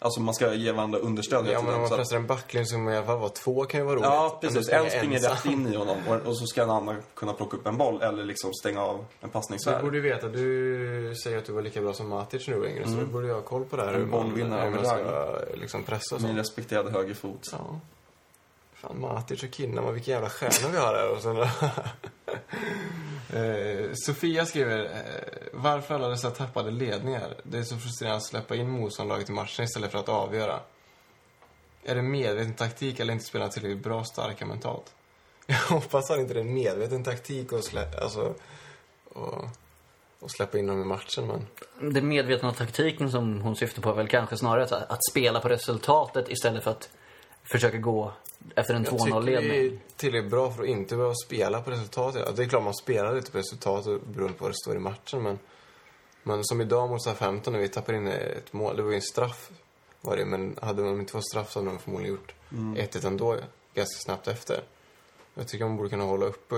Speaker 1: Alltså man ska ge varandra understöd
Speaker 2: Ja, men om man pressar en backlinje man i alla fall vara två kan ju vara roligt.
Speaker 1: Ja, precis. En springer rätt in i honom och, och så ska en annan kunna plocka upp en boll eller liksom stänga av en
Speaker 2: Du
Speaker 1: passningssfär.
Speaker 2: borde ju veta, du säger att du var lika bra som Matic nu yngre, så du borde ju ha koll på det här.
Speaker 1: En bollvinnare
Speaker 2: ska liksom pressa och
Speaker 1: Min respekterade högerfot.
Speaker 2: Ja. Fan, Matic och Kinnaman, vilka jävla stjärnor vi har här. Och sen, [LAUGHS] eh, Sofia skriver, eh, varför alla dessa tappade ledningar? Det är så frustrerande att släppa in motståndarlaget i matchen istället för att avgöra. Är det medveten taktik eller inte spela tillräckligt bra starka mentalt? [LAUGHS] Jag hoppas att inte det är en medveten taktik att slä, alltså, och, och släppa in dem i matchen, men...
Speaker 4: Den medvetna taktiken som hon syftar på är väl kanske snarare här, att spela på resultatet istället för att försöka gå efter en
Speaker 2: Jag tycker vi
Speaker 4: 2-0-ledning.
Speaker 2: är tillräckligt bra för att inte behöva spela på resultatet. Det är klart man spelar lite på resultatet beroende på vad det står i matchen, men... Men som idag mot 15 när vi tappade in ett mål, det var ju en straff var det, men hade de inte fått straff så hade de förmodligen gjort 1-1 ändå ganska snabbt efter. Jag tycker man borde kunna hålla uppe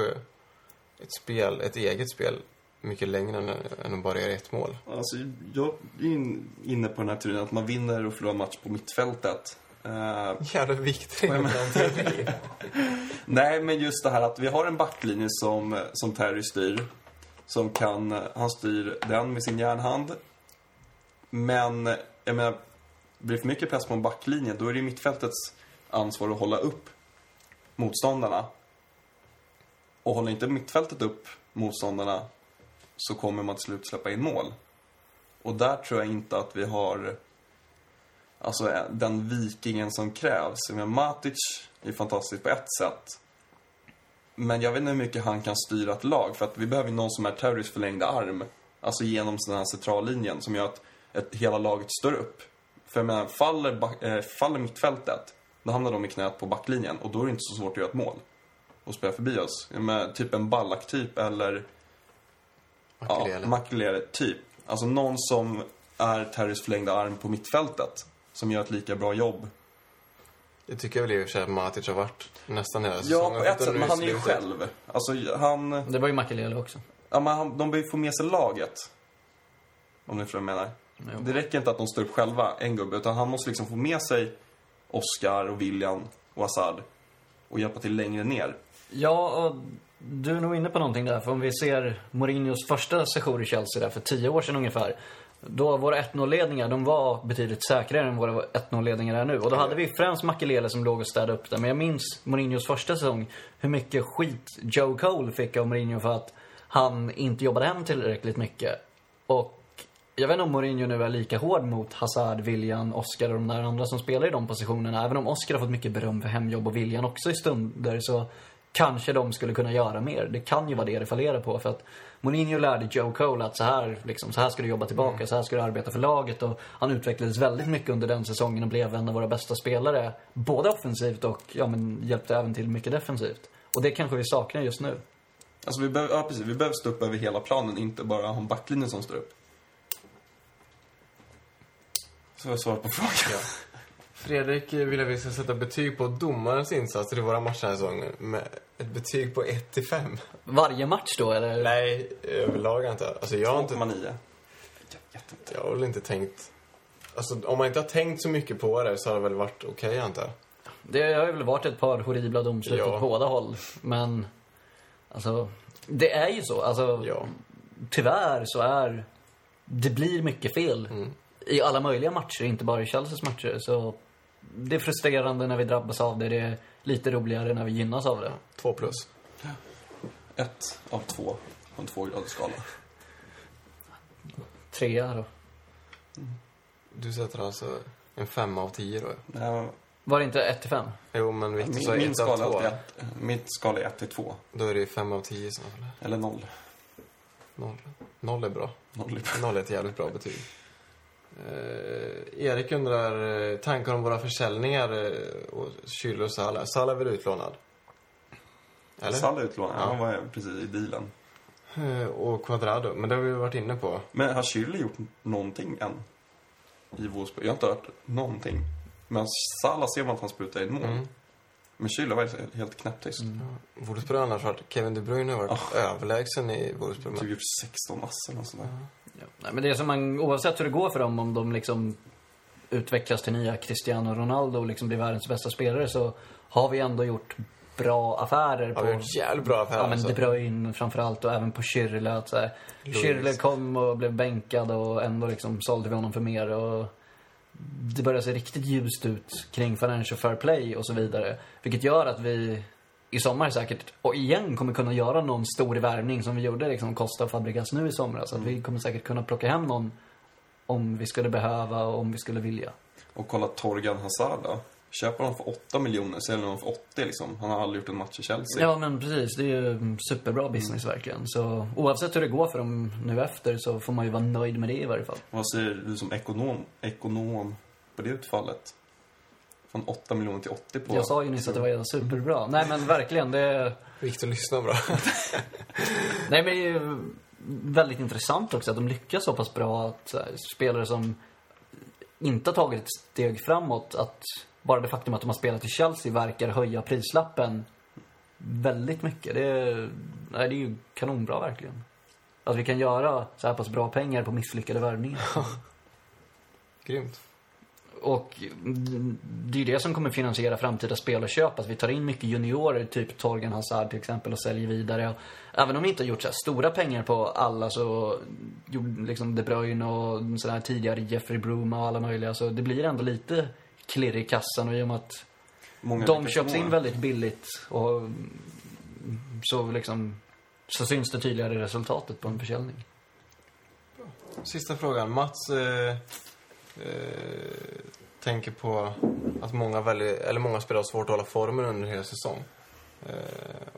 Speaker 2: ett spel, ett eget spel, mycket längre än, än att bara göra ett mål.
Speaker 1: Alltså, jag är in- inne på den här teorin att man vinner och förlorar match på mittfältet. Eh,
Speaker 2: Jävla viktigt [LAUGHS]
Speaker 1: nej, men just det här att vi har en backlinje som, som Terry styr. Som kan, han styr den med sin järnhand. Men, jag menar, blir det för mycket press på en backlinje, då är det mittfältets ansvar att hålla upp motståndarna. Och håller inte mittfältet upp motståndarna så kommer man till slut släppa in mål. Och där tror jag inte att vi har alltså, eh, den vikingen som krävs. Jag menar, Matic är fantastisk på ett sätt. Men jag vet inte hur mycket han kan styra ett lag. För att vi behöver någon som är Terrys förlängda arm. Alltså genom den här centrallinjen som gör att ett, hela laget står upp. För jag menar, faller, back, eh, faller mittfältet, då hamnar de i knät på backlinjen. Och då är det inte så svårt att göra ett mål. Och spela förbi oss. Menar, typ en Ballack-typ eller
Speaker 2: Makelele.
Speaker 1: Ja, Makelele, typ. Alltså någon som är Terrys förlängda arm på mittfältet. Som gör ett lika bra jobb.
Speaker 2: Det tycker jag väl i och för sig att Matic har varit nästan hela
Speaker 1: Ja,
Speaker 2: säsongen.
Speaker 1: på ett sätt, men han är ju själv. Alltså, han...
Speaker 4: Det var ju Makelele också.
Speaker 1: Ja, men han, de behöver få med sig laget. Om ni förstår vad jag menar.
Speaker 4: Jo.
Speaker 1: Det räcker inte att de står upp själva, en gubbe, utan han måste liksom få med sig Oscar och William och Assad. Och hjälpa till längre ner.
Speaker 4: Ja, och du är nog inne på någonting där. För om vi ser Mourinhos första session i Chelsea där för tio år sedan ungefär. Då våra 1-0-ledningar, de var betydligt säkrare än våra 1-0-ledningar är nu. Och då hade vi främst Makelele som låg och städade upp det. Men jag minns Mourinhos första säsong, hur mycket skit Joe Cole fick av Mourinho för att han inte jobbade hem tillräckligt mycket. Och jag vet inte om Mourinho nu är lika hård mot Hazard, William, Oscar och de där andra som spelar i de positionerna. Även om Oscar har fått mycket beröm för hemjobb och William också i stunder så kanske de skulle kunna göra mer. Det kan ju vara det det fallerar på. För att Mourinho lärde Joe Cole att så här, liksom, så här ska du jobba tillbaka, så här ska du arbeta för laget. Och han utvecklades väldigt mycket under den säsongen och blev en av våra bästa spelare. Både offensivt och ja, men, hjälpte även till mycket defensivt. Och det kanske vi saknar just nu.
Speaker 1: Alltså vi behöver, ja precis, vi behöver stå upp över hela planen, inte bara ha en backlinje som står upp. Så har jag svarat på frågan. [LAUGHS]
Speaker 2: Fredrik vill att vi ska sätta betyg på domarens insatser i våra matcher den här säsongen. Med ett betyg på 1 till 5.
Speaker 4: Varje match då, eller?
Speaker 2: Nej, överlag inte. Alltså jag har inte...
Speaker 1: 2,9. Jag.
Speaker 2: Jag har väl inte tänkt... Alltså om man inte har tänkt så mycket på det så har det väl varit okej antar jag.
Speaker 4: Det har ju väl varit ett par horribla domslut
Speaker 2: Ja.
Speaker 4: åt båda håll. Men, alltså, det är ju så. Alltså,
Speaker 2: Ja.
Speaker 4: tyvärr så är... Det blir mycket fel.
Speaker 2: Mm.
Speaker 4: I alla möjliga matcher, inte bara i Chelseas matcher. Så det är frustrerande när vi drabbas av det. Det är lite roligare när vi gynnas av det.
Speaker 2: Två plus.
Speaker 1: Ett av två på en tvågradig skala.
Speaker 4: Trea då.
Speaker 2: Du sätter alltså en femma av tio då?
Speaker 1: Nej, men
Speaker 4: Var det inte 1 till 5?
Speaker 2: Jo, men Victor
Speaker 1: Min,
Speaker 2: sa
Speaker 1: min,
Speaker 2: ett av
Speaker 1: skala är
Speaker 2: två.
Speaker 1: alltid ett, min skala är 1 till 2.
Speaker 2: Då är det ju fem av tio i sådana fall.
Speaker 1: Eller 0.
Speaker 2: Noll. Noll är bra.
Speaker 1: Noll.
Speaker 2: Noll är ett jävligt bra betyg. Eh, Erik undrar eh, tankar om våra försäljningar eh, och Schürrle och Salah. Salah är väl utlånad? Eller?
Speaker 1: Salah utlånad,
Speaker 2: Ja.
Speaker 1: han var precis i dealen.
Speaker 2: Eh, och Quadrado, men det har vi varit inne på.
Speaker 1: Men har Schürrle gjort någonting än? I Wolfsburg? Jag har inte hört någonting. Men Salah ser man att han sprutar in mål.
Speaker 2: Mm.
Speaker 1: Men Schürrle var helt knäpptyst.
Speaker 2: Wolfsburg har annars varit, Kevin De Bruyne har varit överlägsen i Wolfsburg.
Speaker 1: Typ gjort 16 ass eller sånt där.
Speaker 4: Ja. Nej, men det är som man, oavsett hur det går för dem, om de liksom utvecklas till nya Cristiano Ronaldo och liksom blir världens bästa spelare så har vi ändå gjort bra affärer
Speaker 2: ja,
Speaker 4: på...
Speaker 2: vi har gjort jävligt bra affärer.
Speaker 4: Ja, men
Speaker 2: alltså.
Speaker 4: De Bruyne framförallt och även på Schürrle. Schürrle kom och blev bänkad och ändå liksom sålde vi honom för mer. Och det börjar se riktigt ljust ut kring Financial Fair Play och så vidare. Vilket gör att vi i sommar säkert, och igen, kommer kunna göra någon stor värvning som vi gjorde liksom Costa och Fabregas nu i somras. Att vi kommer säkert kunna plocka hem någon om vi skulle behöva och om vi skulle vilja.
Speaker 1: Och kolla Torgan Hazard då. Köper honom för 8 miljoner, säljer honom för 80 liksom. Han har aldrig gjort en match i Chelsea.
Speaker 4: Ja, men precis. Det är ju superbra business verkligen. Så oavsett hur det går för dem nu efter så får man ju vara nöjd med det i varje fall.
Speaker 1: Vad säger du som ekonom, ekonom på det utfallet? Från 8 miljoner till 80 på...
Speaker 4: Jag sa ju nyss att det var superbra. Nej men verkligen, det är...
Speaker 2: Viktor lyssnar bra. [LAUGHS]
Speaker 4: Nej men det är ju väldigt intressant också att de lyckas så pass bra att så här, spelare som inte har tagit ett steg framåt, att bara det faktum att de har spelat i Chelsea verkar höja prislappen väldigt mycket. Det är, nej, det är ju kanonbra verkligen. Att vi kan göra så här pass bra pengar på misslyckade värvningar. [LAUGHS]
Speaker 2: Grymt.
Speaker 4: Och det är ju det som kommer finansiera framtida spelarköp. Att vi tar in mycket juniorer, typ Torgan Hazard till exempel, och säljer vidare. Även om vi inte har gjort så här stora pengar på alla så gjorde liksom De Bruyne och sådär tidigare Jeffrey Broom och alla möjliga. Så det blir ändå lite klirr i kassan och i och med att
Speaker 1: Många
Speaker 4: de köps in väldigt billigt och mm, så liksom så syns det tydligare i resultatet på en försäljning.
Speaker 2: Sista frågan. Mats eh, eh, tänker på att många, väljer, eller många spelare har svårt att hålla formen under en hel säsong. Eh,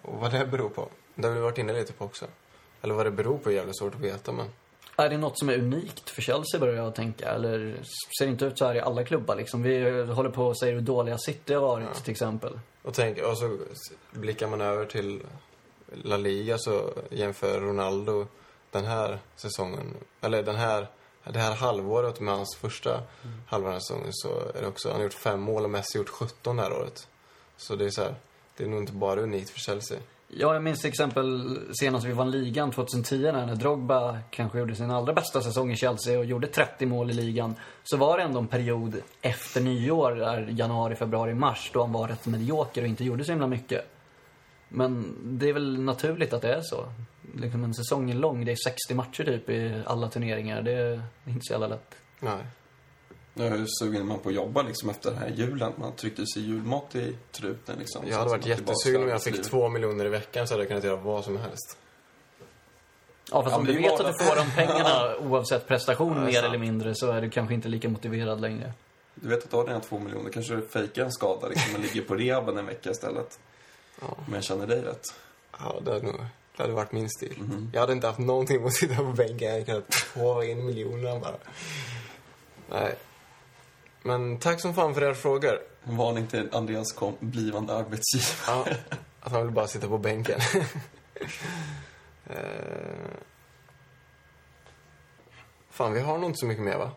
Speaker 2: och vad det beror på. Det har vi varit inne lite på också. Eller vad det beror på är jävligt svårt att veta, men...
Speaker 4: Är det något som är unikt för Chelsea börjar jag tänka? Eller ser det inte ut så här i alla klubbar liksom? Vi håller på och säger hur dåliga City har varit till exempel.
Speaker 2: Och, tänk, och så blickar man över till La Liga så jämför Ronaldo den här säsongen, eller den här, det här halvåret med hans första halva den här säsongen så är det också, han har gjort fem mål och Messi gjort 17 det här året. Så det är så här, det är nog inte bara unikt för Chelsea.
Speaker 4: Ja, jag minns till exempel senast vi vann ligan 2010 när Drogba kanske gjorde sin allra bästa säsong i Chelsea och gjorde 30 mål i ligan. Så var det ändå en period efter nyår, där januari, februari, mars, då han var rätt medioker och inte gjorde så himla mycket. Men det är väl naturligt att det är så. Liksom en säsong är lång, det är 60 matcher typ i alla turneringar. Det är inte så jävla lätt.
Speaker 2: Nej.
Speaker 1: Nu är sugen man på att jobba liksom efter den här julen. Man tryckte sig julmat i truten liksom.
Speaker 2: Jag hade varit jättesugen om jag fick två miljoner i veckan så hade jag kunnat göra vad som helst.
Speaker 4: Ja, fast
Speaker 1: Ja,
Speaker 4: om du vet att du får de pengarna [LAUGHS] oavsett prestation
Speaker 2: Ja,
Speaker 4: mer eller mindre så är du kanske inte lika motiverad längre.
Speaker 1: Du vet att du har dina två miljoner. Kanske du fejkar en skada liksom, och ligger på rehaben en vecka istället.
Speaker 2: Ja.
Speaker 1: Men jag känner dig rätt.
Speaker 2: Ja, det hade, nog, det hade varit min stil. Jag hade inte haft någonting att sitta på bänken. Jag hade kunnat få in miljonerna bara. Nej. Men tack som fan för era frågor.
Speaker 1: En varning till Andreas kom, blivande arbetsgivare.
Speaker 2: Ja, [LAUGHS] att han vill bara sitta på bänken. [LAUGHS] eh, fan, vi har nog inte så mycket mer, va?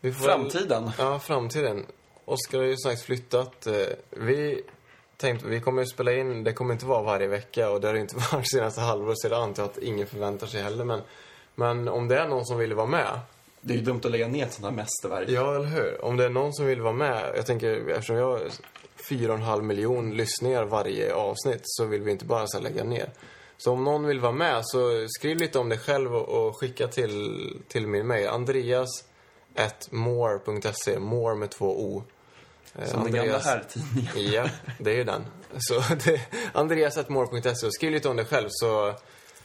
Speaker 2: Vi får väl-
Speaker 1: Framtiden.
Speaker 2: Ja, framtiden. Oskar har ju strax flyttat. Eh, Vi tänkte, vi kommer ju spela in, det kommer inte vara varje vecka och det har det inte [LAUGHS] varit senaste halvåret så det antar jag att ingen förväntar sig heller. Men, men om det är någon som vill vara med,
Speaker 1: Det är ju dumt att lägga ner ett sånt här mästerverk.
Speaker 2: ja eller hur? Om det är någon som vill vara med, jag tänker eftersom jag har fyra och en halv miljon lyssningar varje avsnitt så vill vi inte bara så lägga ner. Så om någon vill vara med så skriv lite om dig själv och, och skicka till, till min mail. Andreas more.se, more med två o. Eh,
Speaker 1: Som den gamla herrtidningen. [LAUGHS]
Speaker 2: Ja, det är ju den. Så [LAUGHS] det, andreas.more.se och skriv lite om dig själv så,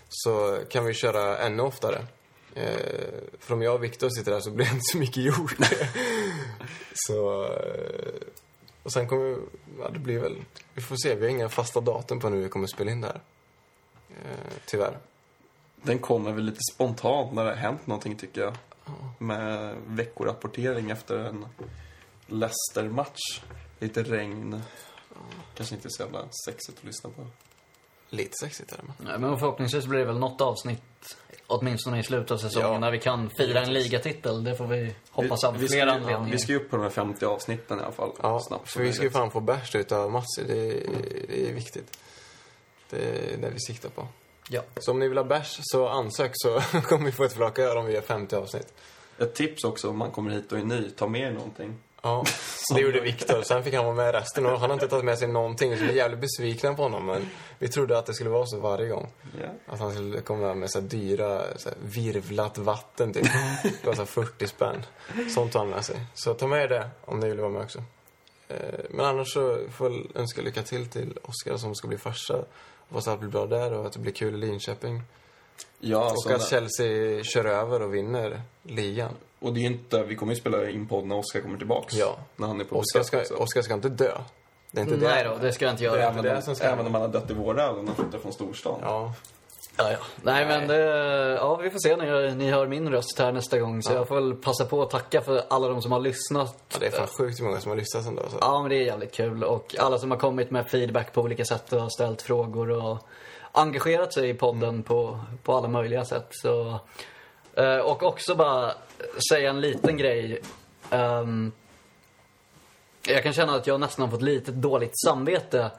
Speaker 2: så kan vi köra ännu oftare. Eh, för om jag och Viktor sitter där så blir det inte så mycket gjort. [LAUGHS] så, eh, och sen kommer, ja det blir väl, vi får se, vi har inga fasta datum på när vi kommer spela in det här. Eh, tyvärr.
Speaker 1: Den kommer väl lite spontant när det har hänt någonting tycker jag. Med veckorapportering efter en Leicester-match. Lite regn. Kanske inte så jävla sexigt att lyssna på.
Speaker 2: Lite sexigt är det. men.
Speaker 4: Nej, men förhoppningsvis blir det väl något avsnitt, åtminstone i slutet av säsongen,
Speaker 2: Ja.
Speaker 4: när vi kan fira en ligatitel. Det får vi hoppas av
Speaker 1: vi,
Speaker 4: flera
Speaker 1: ska,
Speaker 4: anledningar.
Speaker 1: vi ska ju upp på de här 50 avsnitten i alla fall.
Speaker 2: Ja,
Speaker 1: snabbt
Speaker 2: för vi ska ju fan få bärs utav Mats. Det, det är viktigt. Det är det vi siktar på.
Speaker 4: Ja.
Speaker 2: Så om ni vill ha bärs, så ansök så [LAUGHS] kommer vi få ett flak öl om vi gör 50 avsnitt.
Speaker 1: Ett tips också om man kommer hit och är ny, ta med er någonting.
Speaker 2: Ja, [LAUGHS] det gjorde Viktor. Sen fick han vara med resten och han har inte tagit med sig någonting. Så vi är jävligt besvikna på honom. Men vi trodde att det skulle vara så varje gång.
Speaker 1: Ja.
Speaker 2: Att han skulle komma med så dyra, så virvlat vatten typ. [LAUGHS] Det var så här 40 spänn. Sånt tar han med sig. Så ta med er det om ni vill vara med också. Eh, Men annars så får jag önska lycka till till Oskar som ska bli farsa. Hoppas att allt blir bra där och att det blir kul i Linköping.
Speaker 1: Ja, alltså,
Speaker 2: och att Chelsea kör över och vinner ligan.
Speaker 1: Och det är inte, vi kommer ju spela in podd när Oskar kommer tillbaks.
Speaker 2: Ja.
Speaker 1: När han är på
Speaker 2: Oskar ska,
Speaker 1: också.
Speaker 2: Oskar ska inte dö. Det är inte det.
Speaker 4: Nej då, det ska jag inte göra.
Speaker 2: Det är-
Speaker 1: Även,
Speaker 2: det som ska
Speaker 1: även om han har dött i våra ögon och flyttat från storstan.
Speaker 2: Ja,
Speaker 4: Ja, ja. Nej, men det, ja, vi får se när ni hör min röst här nästa gång. Så jag får väl passa på att tacka för alla de som har lyssnat.
Speaker 2: Ja, det är fan sjukt många som har lyssnat ändå. Så.
Speaker 4: Ja, men det är jävligt kul. Och alla som har kommit med feedback på olika sätt och ställt frågor och engagerat sig i podden på, på alla möjliga sätt. Så, Eh, och också bara säga en liten grej. Um, jag kan känna att jag nästan har fått lite dåligt samvete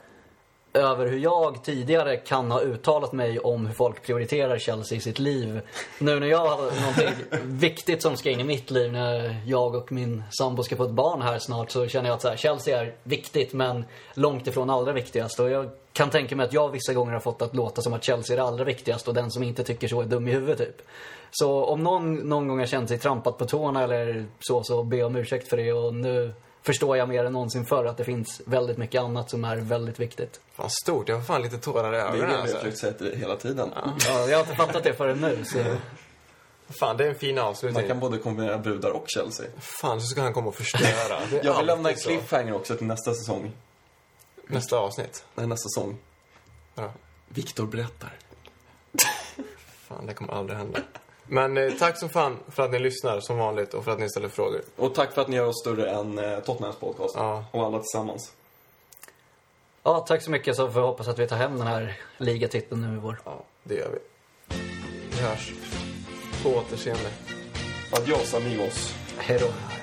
Speaker 4: över hur jag tidigare kan ha uttalat mig om hur folk prioriterar Chelsea i sitt liv. Nu när jag har någonting viktigt som ska in i mitt liv, när jag och min sambo ska få ett barn här snart, så känner jag att så här, Chelsea är viktigt, men långt ifrån allra viktigast. Och jag kan tänka mig att jag vissa gånger har fått att låta som att Chelsea är det allra viktigaste och den som inte tycker så är dum i huvudet, typ. Så om någon någon gång har känt sig trampat på tårna eller så, så be om ursäkt för det. Och nu förstår jag mer än någonsin förr att det finns väldigt mycket annat som är väldigt viktigt.
Speaker 2: Fan stort. Jag får fan lite tårar i
Speaker 1: Det är
Speaker 2: ögonen.
Speaker 1: det
Speaker 2: Alltså.
Speaker 1: dig hela tiden.
Speaker 4: Ja, jag har inte fattat det förrän nu. Så.
Speaker 2: Fan, det är en fin avslutning.
Speaker 1: Man kan både kombinera brudar och Chelsea.
Speaker 2: Fan, så ska han komma och förstöra. [LAUGHS]
Speaker 1: Jag vill lämna en
Speaker 2: så.
Speaker 1: cliffhanger också till nästa säsong.
Speaker 2: Nästa avsnitt.
Speaker 1: Nej, nästa säsong.
Speaker 2: Ja.
Speaker 1: Viktor berättar.
Speaker 2: Fan, det kommer aldrig hända. Men eh, tack som fan för att ni lyssnar som vanligt och för att ni ställer frågor.
Speaker 1: Och tack för att ni gör oss större än eh, Tottenhams podcast.
Speaker 2: Ja.
Speaker 1: Och alla tillsammans.
Speaker 4: Ja, tack så mycket. Så får jag hoppas att vi tar hem den här ligatiteln nu i vår.
Speaker 2: Ja, det gör vi. Vi hörs. På återseende.
Speaker 1: Adios amigos.
Speaker 4: Hej då.